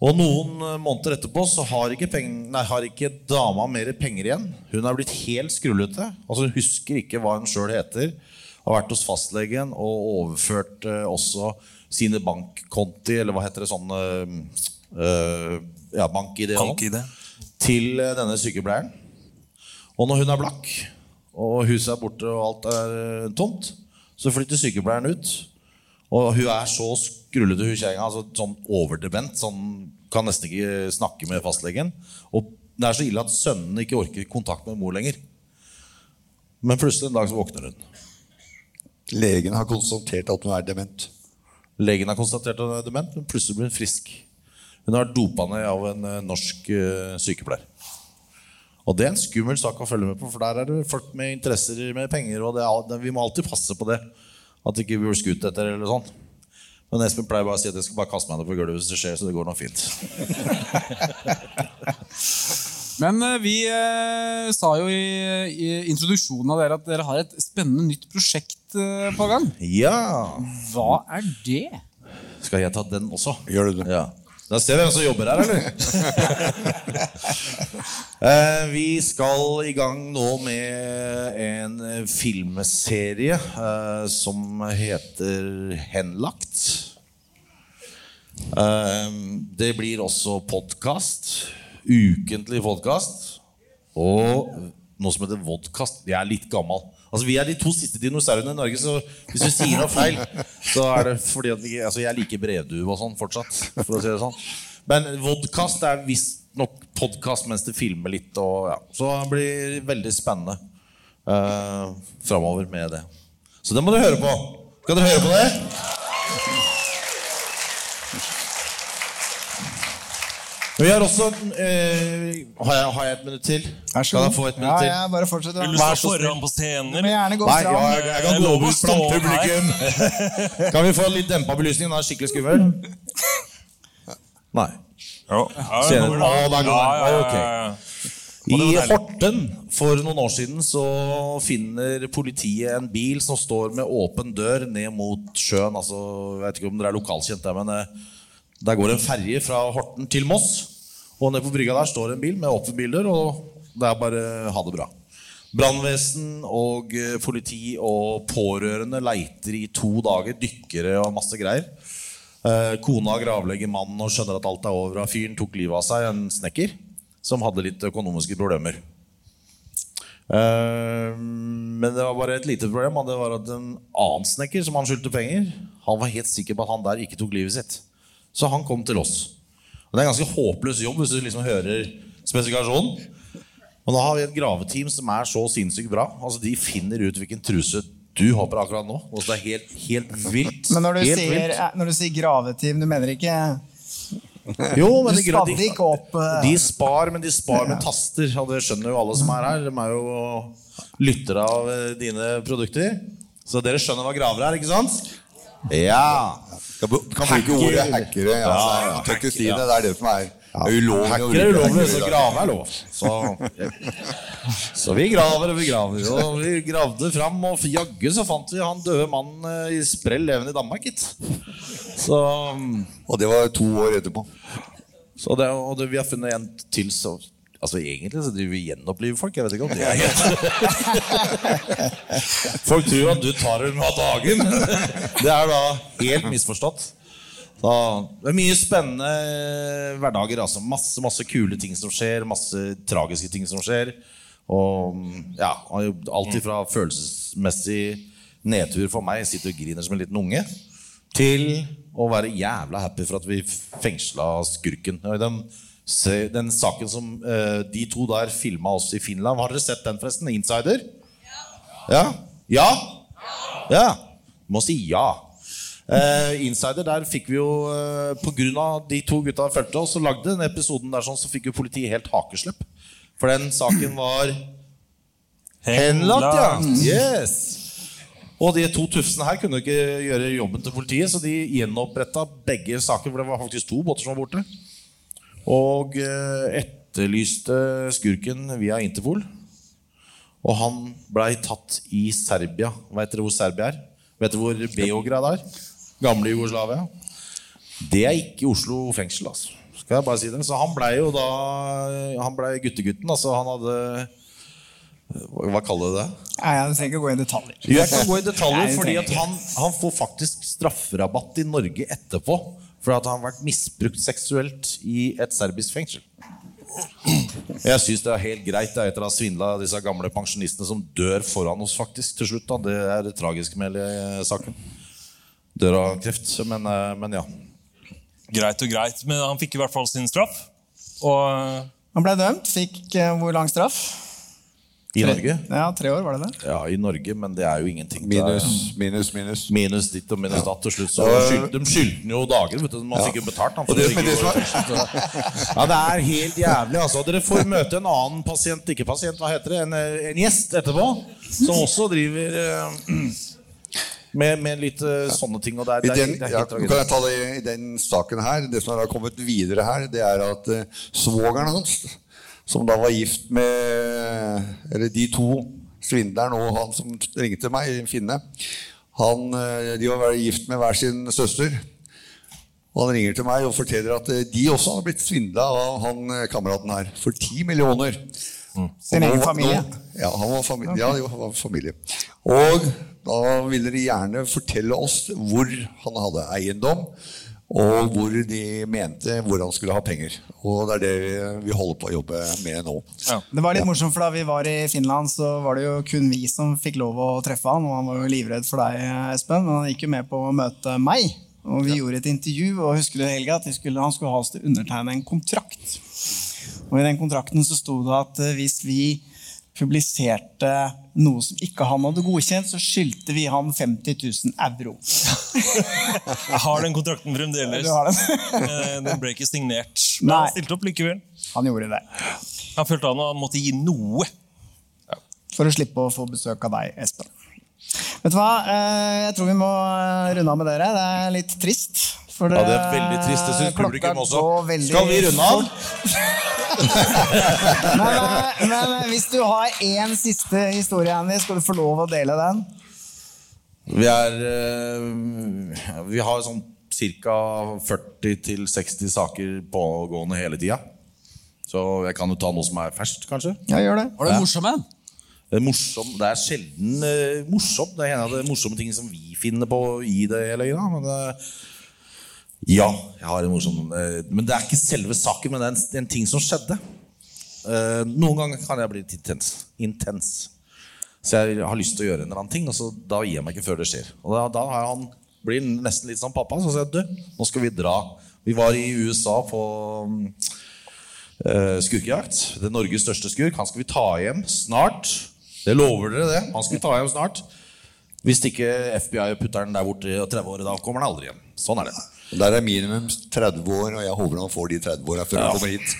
Og noen eh, måneder etterpå så har ikke, peng, nei, har ikke dama mer penger igjen. Hun er blitt helt skrullete. Altså Hun husker ikke hva hun sjøl heter. Har vært hos fastlegen og overført eh, også sine bankkonti, eller hva heter det sånn eh, Ja, bank-ID. Bank-ID. sånn, Til eh, denne sykepleieren. Og når hun er blakk, og huset er borte og alt er eh, tomt, så flytter sykepleieren ut. Og hun er så skrullete, hun kjerringa. Altså, sånn overdement. Sånn, kan nesten ikke snakke med fastlegen. Og det er så ille at sønnen ikke orker kontakt med mor lenger. Men plutselig en dag så våkner hun. Legen har konstatert at hun er dement. Legen har konstatert at hun er dement, men plutselig blir hun frisk. Hun har vært dopa ned av en eh, norsk eh, sykepleier. Og det er en skummel sak å følge med på, for der er det folk med interesser med penger. Og det det- vi må alltid passe på det. At ikke vi blir skutt etter eller sånn. Men Espen pleier bare å si at jeg skal bare kaste meg ned på gulvet hvis det skjer. Så det går nok fint. Men eh, vi eh, sa jo i, i introduksjonen av dere at dere har et spennende nytt prosjekt eh, på gang. Ja Hva er det? Skal jeg ta den også? Gjør du det? Ja. Da ser vi hvem som jobber her, eller? Eh, vi skal i gang nå med en filmserie eh, som heter Henlagt. Eh, det blir også podkast. Ukentlig podkast. Og noe som heter vodkast. Jeg er litt gammel. Altså, Vi er de to siste dinosaurene i Norge, så hvis du sier noe feil, så er det fordi at altså, jeg liker brevdue og sånn fortsatt. For å si det sånn. Men vodkast er visstnok podkast mens det filmer litt. Og, ja. Så det blir veldig spennende uh, framover med det. Så det må dere høre på. Skal dere høre på det? Vi har også eh, har, jeg, har jeg et minutt til? Vær så Kan jeg få et Ja, minutt til? ja, bare fortsett. Vil du stå foran på scenen? Du må gjerne gå Nei, fram. ja, jeg, jeg kan Jeg gå å ut stå blant her. publikum. Kan vi få litt dempa belysning? Den er skikkelig skummel. Nei. Ja, det går? Å, der går Ja, ja, ja, Ok. ja. I. Horten for noen år siden så finner politiet en bil som står med åpen dør ned mot sjøen. Altså, jeg vet ikke om dere er lokalkjent der, men eh, der går en ferje fra Horten til Moss. Og nede på brygga der står en bil med åpen bildør, og det er bare ha det bra. Brannvesen og eh, politi og pårørende leiter i to dager. Dykkere og masse greier. Eh, kona gravlegger mannen og skjønner at alt er over. og Fyren tok livet av seg, en snekker som hadde litt økonomiske problemer. Eh, men det var bare et lite problem. Det var at en annen snekker som han skyldte penger, han var helt sikker på at han der ikke tok livet sitt. Så han kom til oss. Og Det er en ganske håpløs jobb hvis du liksom hører spesifikasjonen. Og nå har vi et graveteam som er så sinnssykt bra. Altså De finner ut hvilken truse du har på akkurat nå. Og så det er helt, helt vilt. Men når du, helt sier, vilt. eh, når du sier graveteam, du mener ikke Jo, men de, opp eh, de spar, men de spar med taster. Og det skjønner jo alle som er her. De er jo lyttere av eh, dine produkter. Så dere skjønner hva graver er, ikke sant? Ja. Kan bruke ordet hackere. Ja, altså, ja, ja, ikke si det. Det er det som er ulovlig. Hackere Hacker er ulovlig, så grave er lov. Så, så vi graver og vi graver. Og vi gravde fram, og jaggu så fant vi han døde mannen eh, i sprell levende i Danmark, gitt. Så Og det var to år etterpå. Så det, og det, vi har funnet en til så Altså Egentlig så driver vi gjenoppliver folk. Jeg vet ikke om det er helt Folk tror at du tar dem av dagen. Det er da helt misforstått. Da, det er mye spennende hverdager. Altså. Masse masse kule ting som skjer. Masse tragiske ting som skjer. Og ja, Alt fra følelsesmessig nedtur for meg, sitter og griner som en liten unge, til å være jævla happy for at vi fengsla skurken. Ja, i Den, den saken som eh, de to der filma oss i Finland Har dere sett den, forresten? Insider? Ja? Ja? Ja? Du må si ja. Eh, Insider, der fikk vi jo eh, av de to gutta fulgte oss og lagde den episoden der, sånn, så fikk jo politiet helt hakeslepp. For den saken var henlagt, ja. Yes. Og de to tufsene her kunne ikke gjøre jobben til politiet, så de gjenoppretta begge saker, for det var faktisk to båter som var borte. Og eh, etterlyste skurken via Interpol. Og han blei tatt i Serbia. Vet dere hvor Serbia er? Vet dere hvor Beograd er? Gamle Jugoslavia. Det er ikke Oslo fengsel, altså. Skal jeg bare si det. Så han blei jo da Han blei guttegutten. Altså han hadde Hva kaller du det? Nei, Jeg trenger ikke gå i detaljer. Jeg kan gå i detaljer, fordi at han, han får faktisk strafferabatt i Norge etterpå. For at han har vært misbrukt seksuelt i et serbisk fengsel. Jeg syns det er helt greit det er etter å ha svindla disse gamle pensjonistene som dør foran oss faktisk til slutt. da Det er det tragiske med hele saken. Dør av kreft. Men, eh, men ja. Greit og greit, men han fikk i hvert fall sin straff. Og Han ble dømt. Fikk eh, hvor lang straff? I Tre- Norge? Ja, tre år, var det det? Ja, i Norge, men det er jo ingenting. Minus, minus, minus. Minus ditt og minus datt til slutt. Så skyld, de skyldte jo dager. Vet du. de Ja. sikkert betalt. Han, Og det- det så- ja, det er helt jævlig. Altså. Dere får møte en annen pasient, ikke pasient, hva heter det? En, eh, en gjest etterpå. Som også driver uh, med, med litt uh, sånne ting. Og er, det er, den, det er ja, kan jeg ta det i, i den saken her? Det som har kommet videre her, det er at uh, svogeren hans, som da var gift med Eller de to, svindleren og han som ringte meg, Finne, han, eh, de var gift med hver sin søster. Og han ringer til meg og forteller at eh, de også har blitt svindla av han eh, kameraten her for ti millioner. Sin Og egen familie? nå- ja, han var familie. Ja, jo, han var familie. Og da ville de gjerne fortelle oss hvor han hadde eiendom, og hvor de mente hvor han skulle ha penger. Og det er det vi holder på å jobbe med nå. Det var litt morsomt, for Da vi var i Finland, så var det jo kun vi som fikk lov å treffe han. Og han var jo livredd for deg, Espen, men han gikk jo med på å møte meg. Og vi gjorde et intervju, og husker du Helga, at skulle, han skulle ha oss til å undertegne en kontrakt. Og I den kontrakten så sto det at eh, hvis vi publiserte noe som ikke han hadde godkjent, så skyldte vi han 50 000 euro. jeg har den kontrakten fremdeles. Du har den. Eh, den ble ikke signert. Men han stilte opp likevel. Han gjorde det. Han følte han, han måtte gi noe. For å slippe å få besøk av deg, Espen. Vet du hva? Eh, Jeg tror vi må runde av med dere. Det er litt trist. For Ja, det er veldig trist. Det syns publikum også. veldig Skal vi runde av? Men, eh, men hvis du har én siste historie, Andy, skal du få lov å dele den. Vi er eh, Vi har sånn ca. 40-60 saker pågående hele tida. Så jeg kan jo ta noe som er ferskt, kanskje. Ja, gjør det. Var det morsom en? Det er, morsom, det er sjelden uh, morsomt. Det er en av de morsomme ting som vi finner på i det hele. Da. Men det, ja, jeg har en morsom eh, Men det er ikke selve saken, men det er en, en ting som skjedde. Uh, noen ganger kan jeg bli litt intens. intens. Så jeg har lyst til å gjøre en eller annen ting, og så da gir jeg meg ikke før det skjer. Og da, da han, blir han nesten litt som pappa. Så sier jeg du, nå skal vi dra. Vi var i USA på uh, skurkejakt. Det er Norges største skurk. Han skal vi ta hjem snart. Det lover dere, det. Han skal vi ta hjem snart. Hvis ikke FBI putter den der borte i 30 år, da kommer han aldri hjem. Sånn er det. Der er minimum 30 år, og jeg håper han får de 30 åra før Ja. han kommer hit.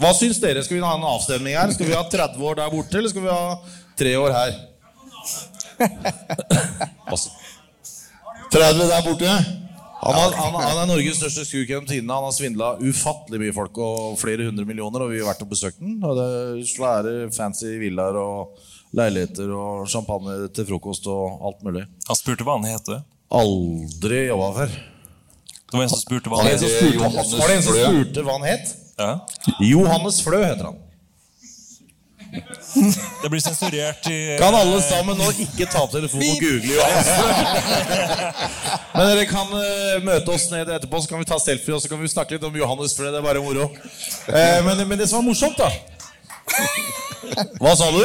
Hva syns dere? Skal vi ha en avstemning her? Skal vi ha 30 år der borte, eller skal vi ha tre år her? 30 der borte? Han, har, han, han er Norges største skurk gjennom tidene. Han har svindla ufattelig mye folk og flere hundre millioner. Og vi har vært og besøkt den. Og det er svære, fancy villaer og leiligheter og champagne til frokost og alt mulig. Han spurte hva han het. Aldri jobba før. Det var en som spurte hva han het. var det en som spurte hva han het? Ja. Johannes Flø heter han. Det blir sensurert i Kan alle sammen nå ikke ta opp telefonen og google Johannes Flø? Men dere kan eh, møte oss ned etterpå, så kan vi ta selfie og så kan vi snakke litt om Johannes Flø. Det er bare moro. Eh, men, men det som var morsomt, da Hva sa du?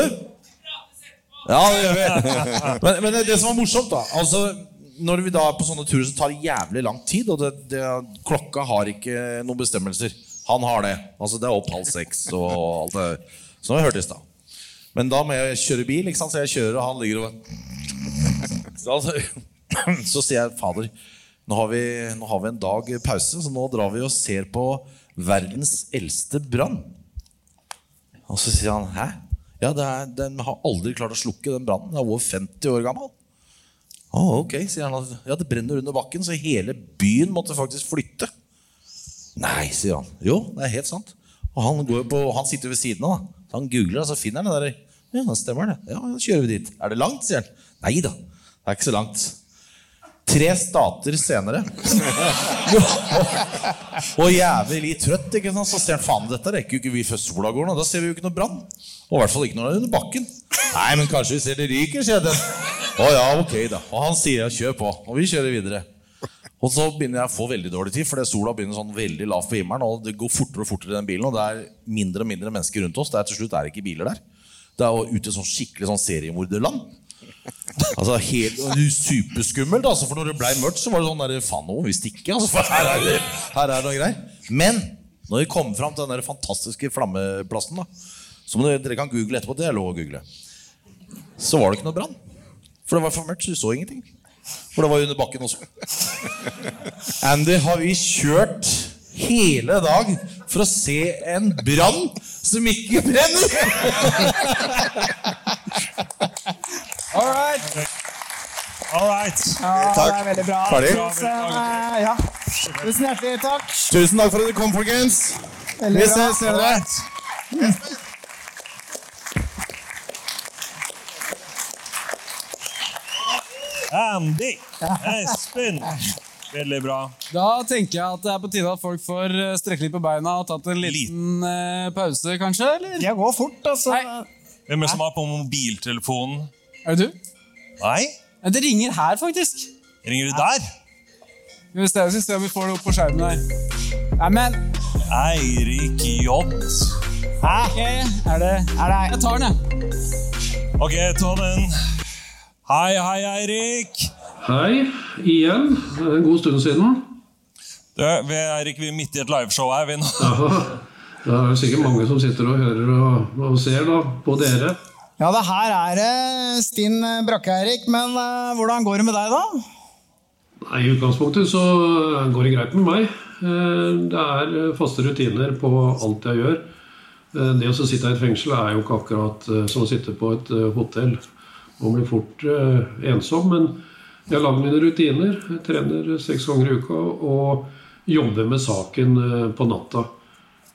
Ja, det gjør vi. Men, men det som var morsomt, da altså, Når vi da er på sånne turer, så tar det jævlig lang tid. Og det, det, klokka har ikke noen bestemmelser. Han har det. Altså Det er opp halv seks og alt det Som vi hørte i stad. Men da må jeg kjøre bil, ikke sant? så jeg kjører, og han ligger og så, altså, så sier jeg fader, nå har, vi, nå har vi en dag pause, så nå drar vi og ser på verdens eldste brann. Og så sier han hæ? Ja, er, den har aldri klart å slukke den brannen. Den er over 50 år gammel. Å, ok, sier han. Ja, det brenner under bakken, så hele byen måtte faktisk flytte. Nei, sier han. Jo, det er helt sant. Og han, på, han sitter ved siden av. da. Så han googler, og så finner han det der. Ja, det stemmer det. Ja, da kjører vi dit. Er det langt, sier han. Nei da, det er ikke så langt. Tre stater senere Og jævlig trøtt, ikke sant? så ser han faen, dette rekker jo ikke vi før sola går nå. Da ser vi jo ikke noe brann. Og i hvert fall ikke når det er under bakken. Nei, men kanskje vi ser det ryker, sier den. Å ja, ok, da. Og han sier kjør på. Og vi kjører videre. Og så begynner jeg å få veldig dårlig tid, fordi sola begynner sånn veldig lavt på himmelen. Og det går fortere og fortere i den bilen, og det er mindre og mindre mennesker rundt oss. Det er Til slutt er det ikke biler der. Det er ute i sånn skikkelig sånn seriemorderland. Altså helt Superskummelt. Altså, for når det ble mørkt, så var det sånn der, Faen, nå må vi stikke. Altså, for her er, det, her er det noe greier. Men når vi kommer fram til den der fantastiske flammeplassen, da som dere, dere kan google etterpå, det er lov å google, så var det ikke noe brann. For det var for mørkt, så du så ingenting. For det var under bakken også. Andy, har vi kjørt hele dag for å se en brann som ikke brenner? All right. Ja, det er bra. Ferdig? Eh, ja. Tusen hjertelig takk. Tusen takk for at dere kom, folkens. Veldig Vi ses senere. Andy. Espen. Veldig bra. Da tenker jeg at det er på tide at folk får eh, strekke litt på beina og tatt en liten eh, pause, kanskje? eller? Jeg går fort, altså. Hvem er det som har på mobiltelefonen? Er det du? Nei? Ja, Det ringer her, faktisk. Ringer du der? Skal vi se, skal vi se om vi får det opp på skjermen her. Nei, men Eirik J. Hæ? Er det Er det Jeg tar den, jeg. Ok, ta den. Hei, hei, Eirik. Hei, igjen. Det er en god stund siden. Du, vi er Eirik, vi er midt i et liveshow her. vi nå. Ja, det er sikkert mange som sitter og hører og, og ser da, på dere. Ja, det her er det Stinn Brakke-Eirik, men uh, hvordan går det med deg, da? Nei, I utgangspunktet så går det greit med meg. Eh, Det er eh, faste rutiner på alt jeg gjør. Eh, Det å sitte i et fengsel er jo ikke akkurat eh, som å sitte på et eh, hotell. Man blir fort eh, ensom, men jeg har lagd mine rutiner. Jeg trener seks ganger i uka og jobber med saken eh, på natta.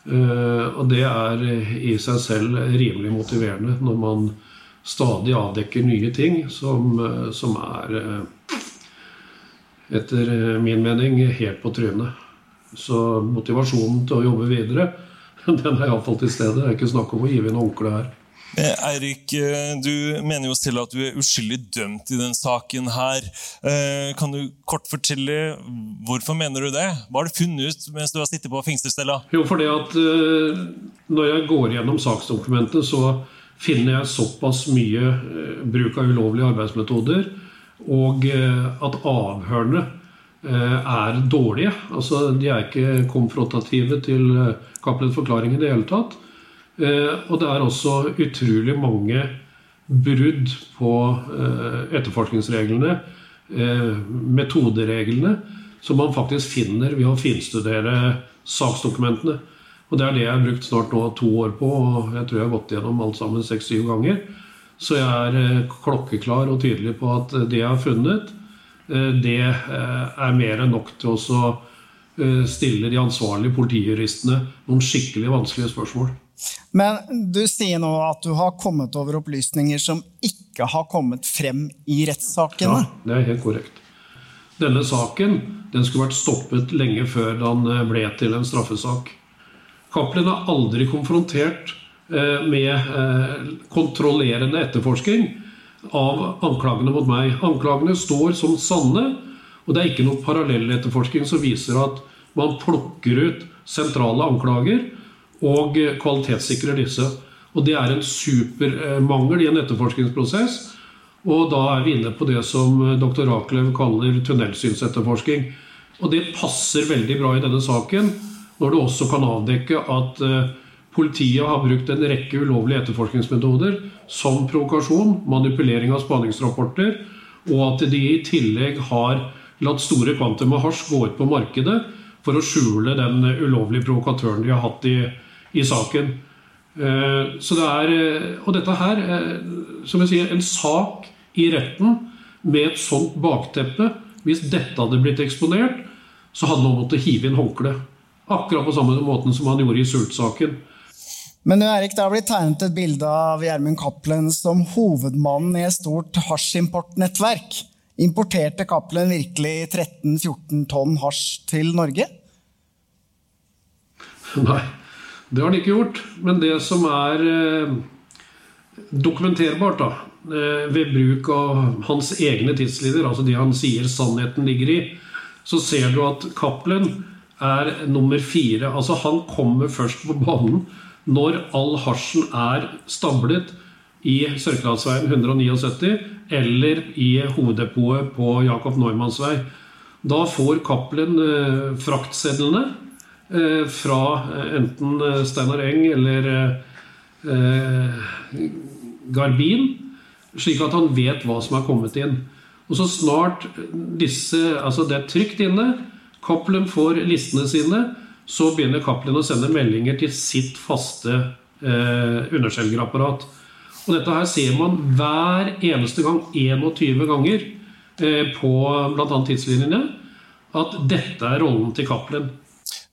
Eh, Og det er eh, i seg selv rimelig motiverende når man stadig avdekker nye ting som, eh, som er etter min mening helt på trynet. Så motivasjonen til å jobbe videre, den er iallfall til stede. Det er ikke snakk om å give inn håndkleet her. Eh, Eirik, eh, du mener jo selv at du er uskyldig dømt i denne saken her. Eh, Kan du kort fortelle hvorfor mener du det? Hva har du funnet ut mens du har sittet på fengselscella? Jo, fordi at når jeg går gjennom saksdokumentet, så finner jeg såpass mye bruk av ulovlige arbeidsmetoder, og at avhørene er dårlige. Altså, de er ikke konfrontative til Cappelens i det hele tatt. Eh, Og det er også utrolig mange brudd på eh, etterforskningsreglene, eh, metodereglene, som man faktisk finner ved å finstudere saksdokumentene. Og Det er det jeg har brukt snart nå to år på, og jeg tror jeg har gått gjennom alt sammen seks-syv ganger. Så jeg er klokkeklar og tydelig på at det jeg har funnet, det er mer enn nok til å stille de ansvarlige politijuristene noen skikkelig vanskelige spørsmål. Men du sier nå at du har kommet over opplysninger som ikke har kommet frem i rettssakene. Ja, det er helt korrekt. Denne saken den skulle vært stoppet lenge før den eh, ble til en straffesak. Cappelen er aldri konfrontert eh, med eh, kontrollerende etterforsking av anklagene mot meg. Anklagene står som sanne, og det er ikke noe parallelletterforsking som viser at man plukker ut sentrale anklager og eh, kvalitetssikrer disse. Og det er en supermangel i en etterforskningsprosess. Og da er vi inne på det som eh, dr. Rakelev kaller tunnelsynsetterforsking. Og det passer veldig bra i denne saken, når du også kan avdekke at eh, politiet har brukt en rekke ulovlige etterforskningsmetoder, som provokasjon, manipulering av spaningsrapporter, og at de i tillegg har latt store kvantum med hasj gå ut på markedet for å skjule den ulovlige provokatøren de har hatt i, i saken. Eh, Så det er, eh, og dette her, eh, som jeg sier, en sak i retten med et sånt bakteppe. Hvis dette hadde blitt eksponert, så hadde man måttet hive inn håndkle. Akkurat på samme måten som man gjorde i Sult-saken. Men Erik, det har blitt tegnet et bilde av Gjermund Cappelen som hovedmannen i et stort hasjimportnettverk. Importerte Cappelen virkelig 13-14 tonn hasj til Norge? Nei, det har de ikke gjort. Men det som er eh, dokumenterbart da, eh, ved bruk av hans egne tidslinjer, altså de han sier sannheten ligger i, så ser du at Cappelen er nummer fire. Altså Han kommer først på banen når all hasjen er stablet i Sørkladsveien 179 eller i hoveddepotet på Jakob Neumanns vei. Da får Cappelen eh, fraktsedlene fra eh, enten eh, Steinar Eng eller eh, eh, Garbin, slik at han vet hva som er kommet inn. Og så snart disse, altså det er trygt inne, Cappelen får listene sine, så begynner Cappelen å sende meldinger til sitt faste eh, underselgerapparat. Og dette her ser man hver eneste gang, 21 ganger, eh, på bl.a. tidslinjene, at dette er rollen til Cappelen.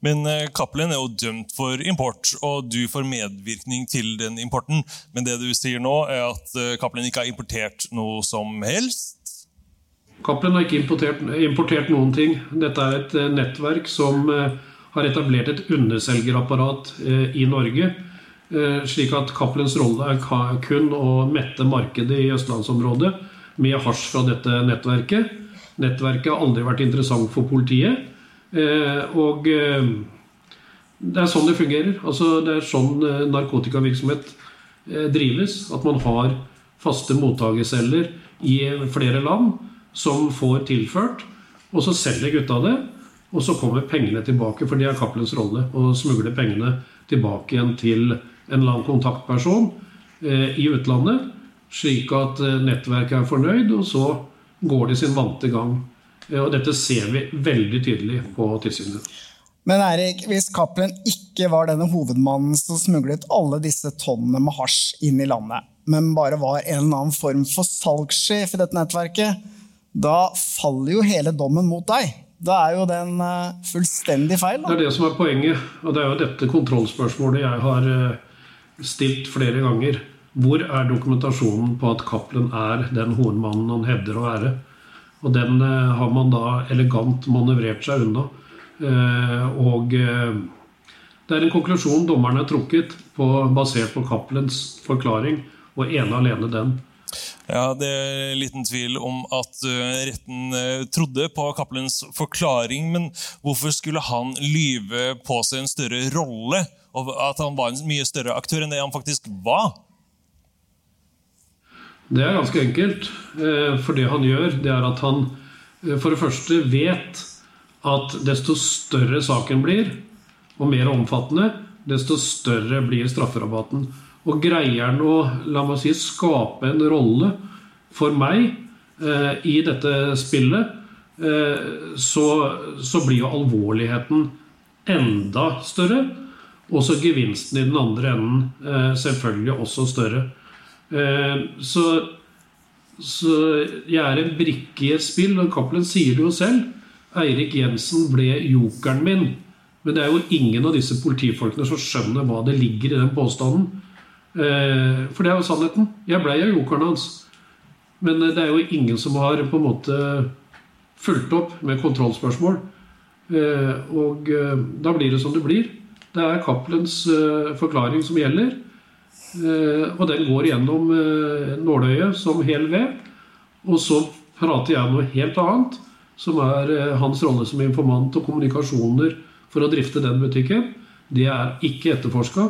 Men eh, Cappelen er jo dømt for import, og du får medvirkning til den importen. Men det du sier nå, er at eh, Cappelen ikke har importert noe som helst? Cappelen har ikke importert, importert noen ting. Dette er et eh, nettverk som har etablert et underselgerapparat i Norge. Slik at Cappelens rolle er kun å mette markedet i østlandsområdet med hasj fra dette nettverket. Nettverket har aldri vært interessant for politiet. Eh, Og eh, det er sånn det fungerer. Altså, det er sånn eh, narkotikavirksomhet drives. At man har faste mottakerceller i flere land som får tilført, og så selger gutta det. Og så kommer pengene tilbake, for det er Cappelens rolle. Å smugle pengene tilbake igjen til en annen kontaktperson i utlandet. Slik at nettverket er fornøyd, og så går de sin vante gang. Eh, og dette ser vi veldig tydelig på tilsynet. Men Erik, hvis Cappelen ikke var denne hovedmannen som smuglet alle disse tonnene med hasj inn i landet, men bare var en eller annen form for salgssjef i dette nettverket, da faller jo hele dommen mot deg. Da er jo den eh, fullstendig feil. Det er det som er poenget. Og det er jo dette kontrollspørsmålet jeg har eh, stilt flere ganger. Hvor er dokumentasjonen på at Cappelen er den hovedmannen han hevder å være? Og den eh, har man da elegant manøvrert seg unna. Eh, og eh, det er en konklusjon dommerne har trukket på, basert på Cappelens forklaring, og ene alene den. Ja, Det er liten tvil om at retten trodde på Cappelens forklaring, men hvorfor skulle han lyve på seg en større rolle? Og at han var en mye større aktør enn det han faktisk var? Det er ganske enkelt. Uh, for det han gjør, det er at han for det første vet at desto større saken blir, og mer omfattende, desto større blir strafferabatten. Og greier han å la meg si, skape en rolle for meg eh, i dette spillet, eh, så, så, blir jo alvorligheten enda større. Og så gevinsten i den andre enden eh, selvfølgelig også større. Eh, så, så, jeg er en brikke i et spill, og Cappelen sier det jo selv. Eirik Jensen ble jokeren min. Men det er jo ingen av disse politifolkene som skjønner hva det ligger i den påstanden. Eh, for det er jo sannheten. Jeg ble jo jokeren hans. Men det er jo ingen som har på en måte fulgt opp med kontrollspørsmål. Eh, og eh, da blir det som det blir. Det er Cappelens forklaring som gjelder. Og den går gjennom nåløyet som hel ved. Og så prater jeg noe helt annet, som er hans rolle som informant og kommunikasjoner for å drifte den butikken. Det er ikke etterforska.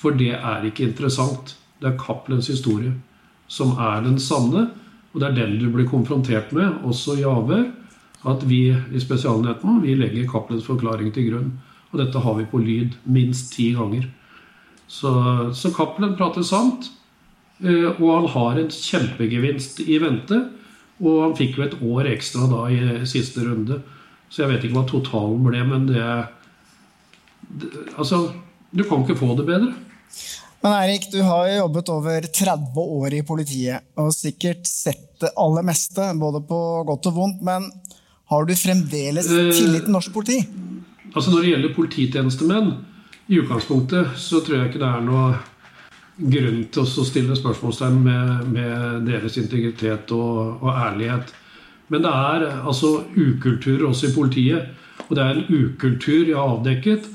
For det er ikke interessant. Det er Cappelens historie som er den sanne, og det er den du blir konfrontert med, også i avhør. At vi i Spesialenheten vi legger Cappelens forklaring til grunn. Og dette har vi på lyd minst ti ganger. Så, så Cappelen prater sant, eh, og han har en kjempegevinst i vente. Og han fikk jo et år ekstra da i siste runde. Så jeg vet ikke hva totalen ble, men det, det Altså, du kan ikke få det bedre. Men Eirik, du har jo jobbet over 30 år i politiet og sikkert sett det aller meste, både på godt og vondt. Men har du fremdeles Eh, tillit til norsk politi? Altså Når det gjelder polititjenestemenn, i utgangspunktet, så tror jeg ikke det er noe grunn til å stille spørsmålstegn med, med deres integritet og, og ærlighet. Men det er altså ukulturer også i politiet. Og det er en ukultur jeg har avdekket.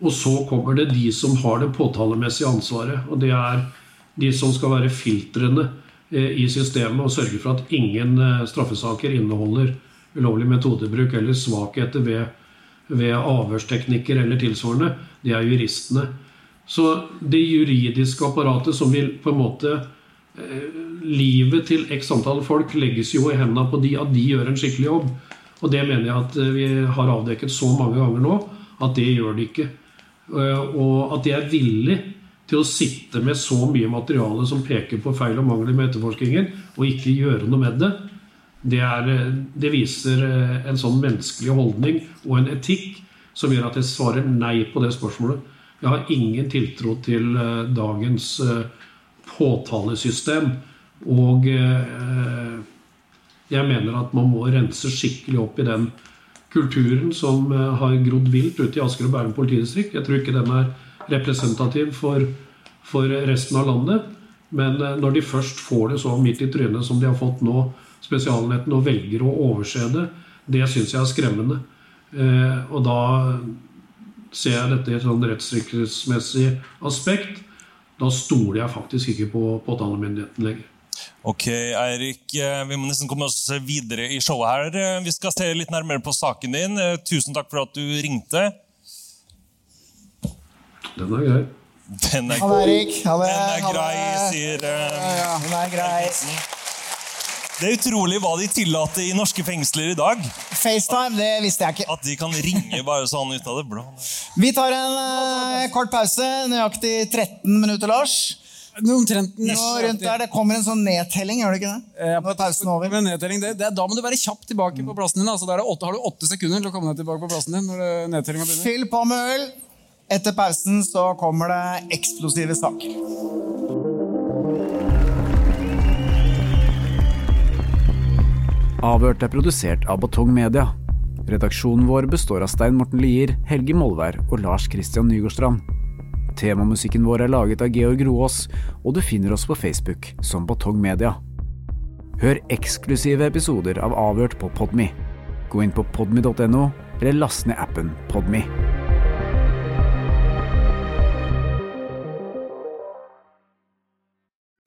Og så kommer det de som har det påtalemessige ansvaret. Og det er de som skal være filtrene eh, i systemet og sørge for at ingen eh, straffesaker inneholder ulovlig metodebruk eller svakheter ved, ved avhørsteknikker eller tilsvarende. Det er juristene. Så det juridiske apparatet som vil på en måte eh, Livet til x antall folk legges jo i hendene på de at de gjør en skikkelig jobb. Og det mener jeg at eh, vi har avdekket så mange ganger nå at det gjør de ikke. Eh, Og at de er villig til å sitte med så mye materiale som peker på feil og mangler med etterforskningen, og ikke gjøre noe med det, det, er, eh, det viser eh, en sånn menneskelig holdning og en etikk som gjør at jeg svarer nei på det spørsmålet. Jeg har ingen tiltro til eh, dagens påtalesystem. Og jeg mener at man må rense skikkelig opp i den kulturen som har grodd vilt ute i Asker og Bærum politidistrikt. Jeg tror ikke den er representativ for, for resten av landet. Men når de først får det så midt i trynet som de har fått nå, Spesialenheten, og velger å overse det, det syns jeg er skremmende. Eh, og da ser jeg dette i et sånn rettssikkerhetsmessig aspekt. Da stoler jeg faktisk ikke på påtalemyndigheten lenger. Ok, Eirik, eh, vi må nesten komme oss videre i showet her. Eh, Vi skal se litt nærmere på saken din. Tusen takk for at du ringte. Den er grei. Den er, Ha det, Erik. Ha det. Den er grei, sier Ja, ja, den er grei. Det er utrolig hva de tillater i norske fengsler i dag. FaceTime, det visste jeg ikke. At de kan ringe bare sånn ut av det blå. Vi tar en eh, kort pause, nøyaktig 13 minutter, Lars. Omtrent Nå rundt der, Det kommer en sånn nedtelling, gjør det ikke det? Nå er pausen over. Med nedtelling, det, det er, da må du være kjapt tilbake på plassen din. Altså, da er det åtte, har du åtte sekunder til å komme deg tilbake på plassen din. når det, nedtellinga begynner. Fyll på med øl. Etter pausen så kommer det eksplosive saker. Avhørt er produsert av Batong Media. Redaksjonen vår består av Stein Morten Lier, Helge Molvær og Lars Christian Nygårdstrand. Temamusikken vår er laget av Georg Roaas, og du finner oss på Facebook som Batong Media. Hør eksklusive episoder av Avhørt på Podme. Gå inn på podme.no, eller last ned appen Podme.